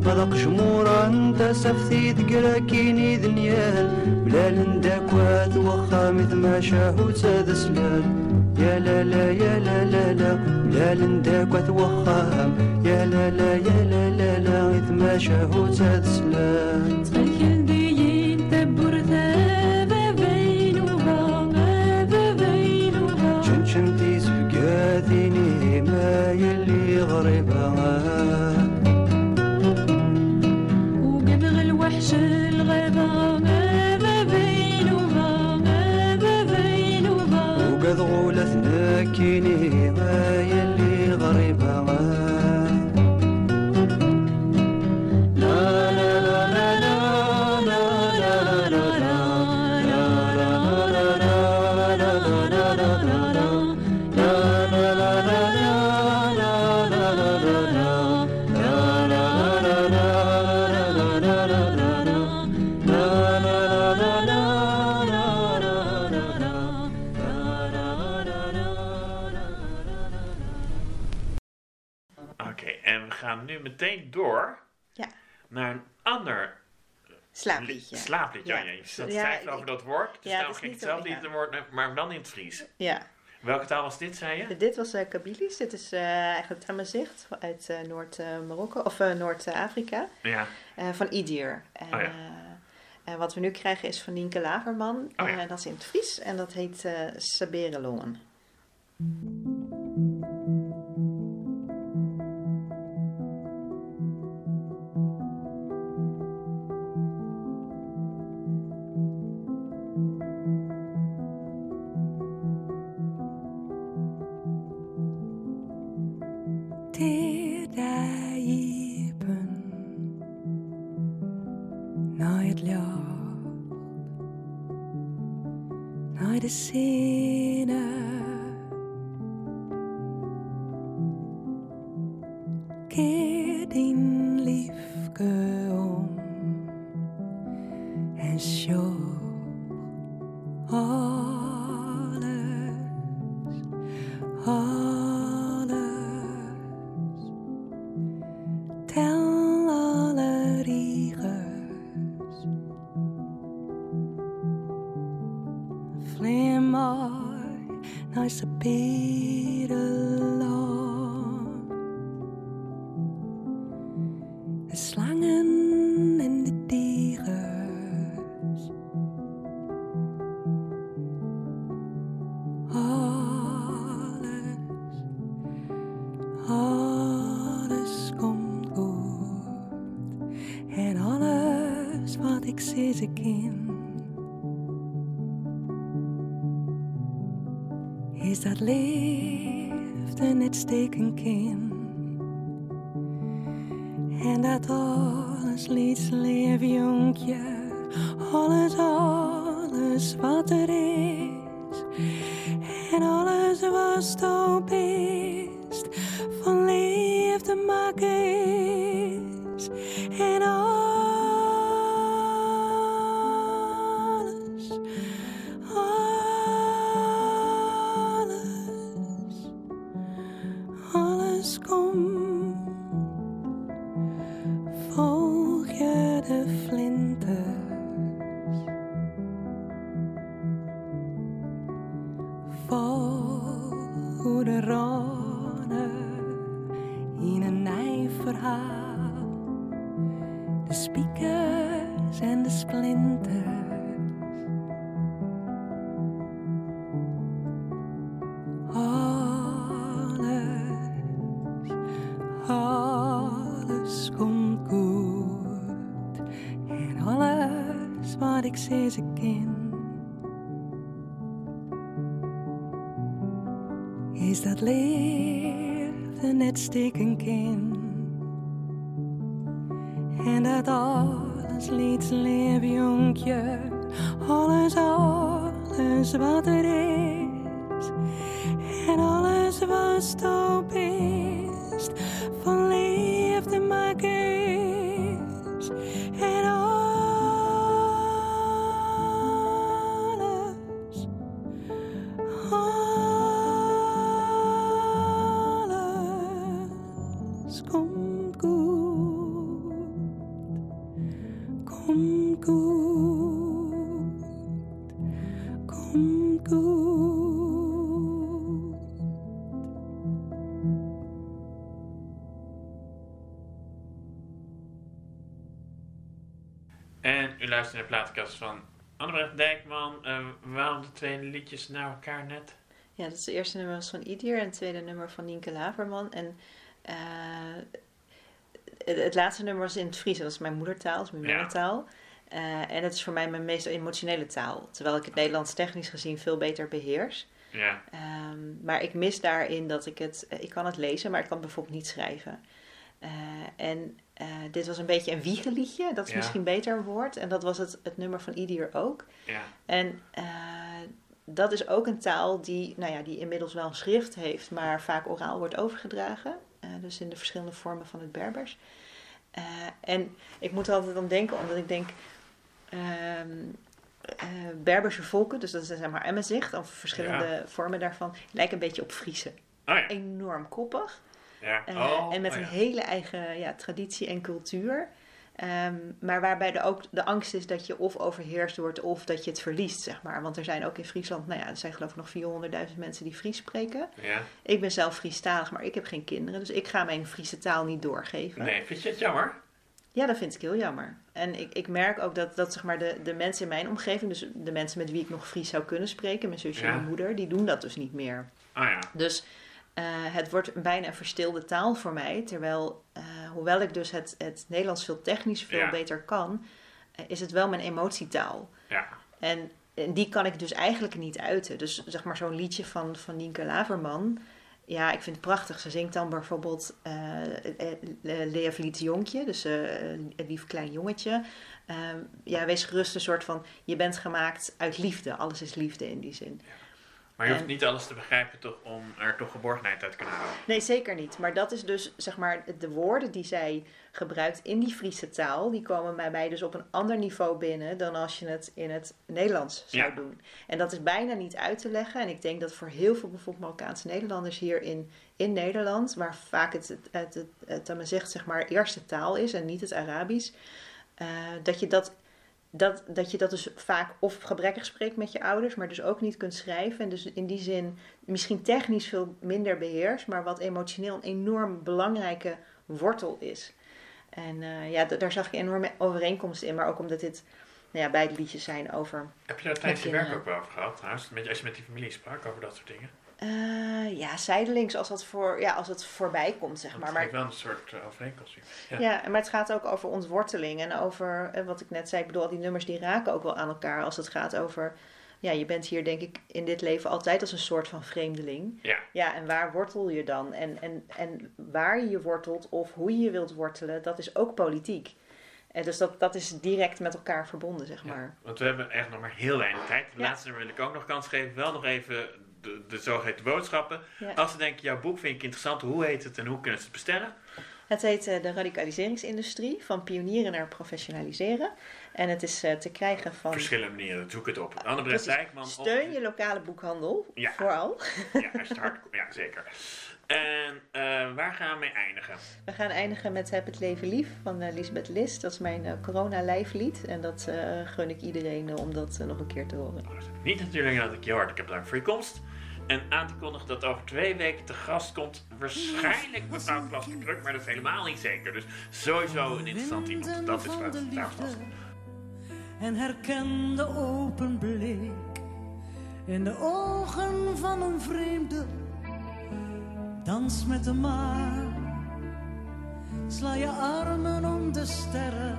طلق جمورا انت سفتي دقراكيني ذنيال بلال داكوات وخا مث ما شاهو تاد سلال. يا لا لا يا لا لا لا. بلال داكوات وخا. يا لا لا يا لا لا لا. إذ ما شاهو تاد سلال. Slaapliedje. slaapliedje. Ja. Ja. Je zat Ja, twijfelen ik- over dat woord, dus ja, daarom ging ik niet zelf zo- niet ja. het woord, maar dan in het Fries. Ja. Welke taal was dit, zei je? Dit was uh, Kabylisch. Dit is eh, eigenlijk Tamazicht uit eh, Noord-Marokko of eh, Noord-Afrika. Ja. eh, van Idir. En, Oh ja. eh, en wat we nu krijgen is van Nienke Laverman. Oh ja. Dat is in het Fries en dat heet eh Saberelongen. Alles was toch best van liefde maken is. En alles, En u luistert naar de plaatkast van Annebrecht Dijkman. Eh, waarom de twee liedjes naar elkaar net? Ja, dat is het eerste nummer was van Idir en het tweede nummer van Nienke Laverman. En eh, het, het laatste nummer was in het Fries, dat is mijn moedertaal, dat is mijn Ja. moedertaal. Eh, en het is voor mij mijn meest emotionele taal, terwijl ik het Nederlands technisch gezien veel beter beheers. Ja, Ehm, maar ik mis daarin dat ik het, ik kan het lezen, maar ik kan bijvoorbeeld niet schrijven. En eh, dit was een beetje een wiegeliedje, dat is Ja. misschien een beter woord. En dat was het, het nummer van Idir ook. ja, En eh, dat is ook een taal die, nou ja, die inmiddels wel een schrift heeft, maar vaak oraal wordt overgedragen. Eh, dus in de verschillende vormen van het Berbers. En ik moet er altijd aan denken, omdat ik denk. ehm, eh, Berberse volken, dus dat is zeg maar Emmenzicht, of verschillende vormen daarvan, lijken een beetje op Friese. oh. Enorm koppig. Ja. Eh, oh, en met oh een hele eigen ja, traditie en cultuur. Ehm, maar waarbij er ook de angst is dat je of overheerst wordt of dat je het verliest, zeg maar. Want er zijn ook in Friesland, nou ja, er zijn geloof ik nog 400.000 mensen die Fries spreken. Ja. Ik ben zelf Friestalig, maar ik heb geen kinderen, dus ik ga mijn Friese taal niet doorgeven. Nee, vind je het jammer? Ja, dat vind ik heel jammer. En ik, ik merk ook dat, dat zeg maar, de, de mensen in mijn omgeving, dus de mensen met wie ik nog Fries zou kunnen spreken, mijn zusje en mijn moeder, die doen dat dus niet meer. Oh ja. Dus eh, het wordt bijna een verstilde taal voor mij. Terwijl, eh, hoewel ik dus het, het Nederlands veel technisch veel Ja. beter kan, eh, is het wel mijn emotietaal. Ja. En, en die kan ik dus eigenlijk niet uiten. Dus zeg maar zo'n liedje van, van Nienke Laverman. Ja, ik vind het prachtig. Ze zingt dan bijvoorbeeld Lea Vliet Jonkje, dus een lief klein jongetje. Ehm, ja, wees gerust een soort van, je bent gemaakt uit liefde. Alles is liefde in die zin. Maar je hoeft En- niet alles te begrijpen toch om er toch geborgenheid uit te kunnen houden. Nee, zeker niet. Maar dat is dus, zeg maar, de woorden die zij gebruikt in die Friese taal, die komen bij mij dus op een ander niveau binnen dan als je het in het Nederlands zou Ja. doen. En dat is bijna niet uit te leggen. En ik denk dat voor heel veel bijvoorbeeld Marokkaanse Nederlanders hier in, in Nederland, waar vaak het, het, het, het, het, me zegt, zeg maar, eerste taal is en niet het Arabisch, eh, dat je dat dat, dat je dat dus vaak of gebrekkig spreekt met je ouders, maar dus ook niet kunt schrijven. En dus in die zin misschien technisch veel minder beheerst, maar wat emotioneel een enorm belangrijke wortel is. En eh, ja, daar zag ik enorme overeenkomsten in, maar ook omdat dit nou ja, beide liedjes zijn over. Heb je daar tijdens je werk ook wel over gehad? trouwens? Als je met die familie sprak over dat soort dingen. Eh, ja, zijdelings als, dat voor, ja, als het voorbij komt, zeg maar. het maar wel een soort uh, overeenkomst. Ja. Ja, maar het gaat ook over ontworteling en over eh, wat ik net zei. Ik bedoel, al die nummers die raken ook wel aan elkaar als het gaat over ja, je bent hier denk ik in dit leven altijd als een soort van vreemdeling. Ja. Ja, en waar wortel je dan? En, en, en waar je je wortelt of hoe je je wilt wortelen, dat is ook politiek. En dus dat, dat is direct met elkaar verbonden, zeg maar. Want we hebben echt nog maar heel weinig tijd. De Ja. laatste wil ik ook nog kans geven. Wel nog even de, de zogeheten boodschappen. Ja. Als ze denken, jouw boek vind ik interessant. Hoe heet het en hoe kunnen ze het bestellen? Het heet eh, De Radicaliseringsindustrie, van pionieren naar professionaliseren. En het is eh, te krijgen van... Verschillende manieren. Zoek het op. Annabret Precies. Dijkman. Steun je lokale boekhandel, Ja. vooral. Ja, als je het hard... Ja, zeker. En eh, waar gaan we mee eindigen? We gaan eindigen met Heb het leven lief van Lisbeth List. Dat is mijn corona-lijflied. En dat gun ik iedereen om dat nog een keer te horen. Oh, Niet natuurlijk dat ik je hartelijk bedankt voor je komst. En aan te kondigen dat over twee weken te gast komt waarschijnlijk mevrouw Klas de Kruk, maar dat is helemaal niet zeker. Dus sowieso een interessant iemand. Dat is waar. Liefde en herken de open blik in de ogen van een vreemde. Dans met de maan, sla je armen om de sterren,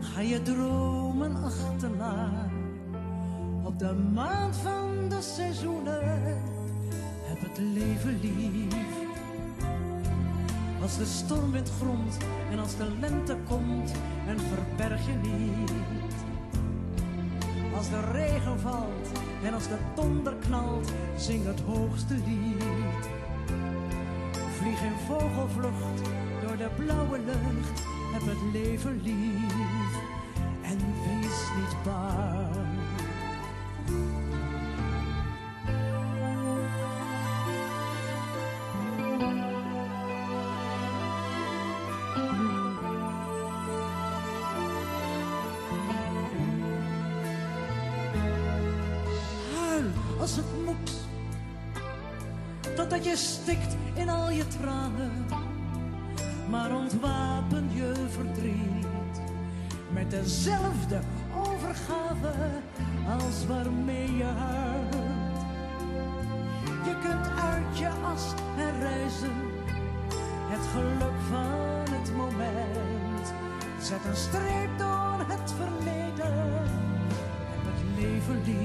ga je dromen achterna. Op de maand van de seizoenen, heb het leven lief. Als de stormwind gromt en als de lente komt en verberg je niet. Als de regen valt en als de donder knalt, zing het hoogste lied. Vlieg in vogelvlucht door de blauwe lucht, heb het leven lief en wees niet bang. stikt in al je tranen, maar ontwapen je verdriet met dezelfde overgave als waarmee je huilt. Je kunt uit je as en het geluk van het moment. Zet een streep door het verleden en het leven lief.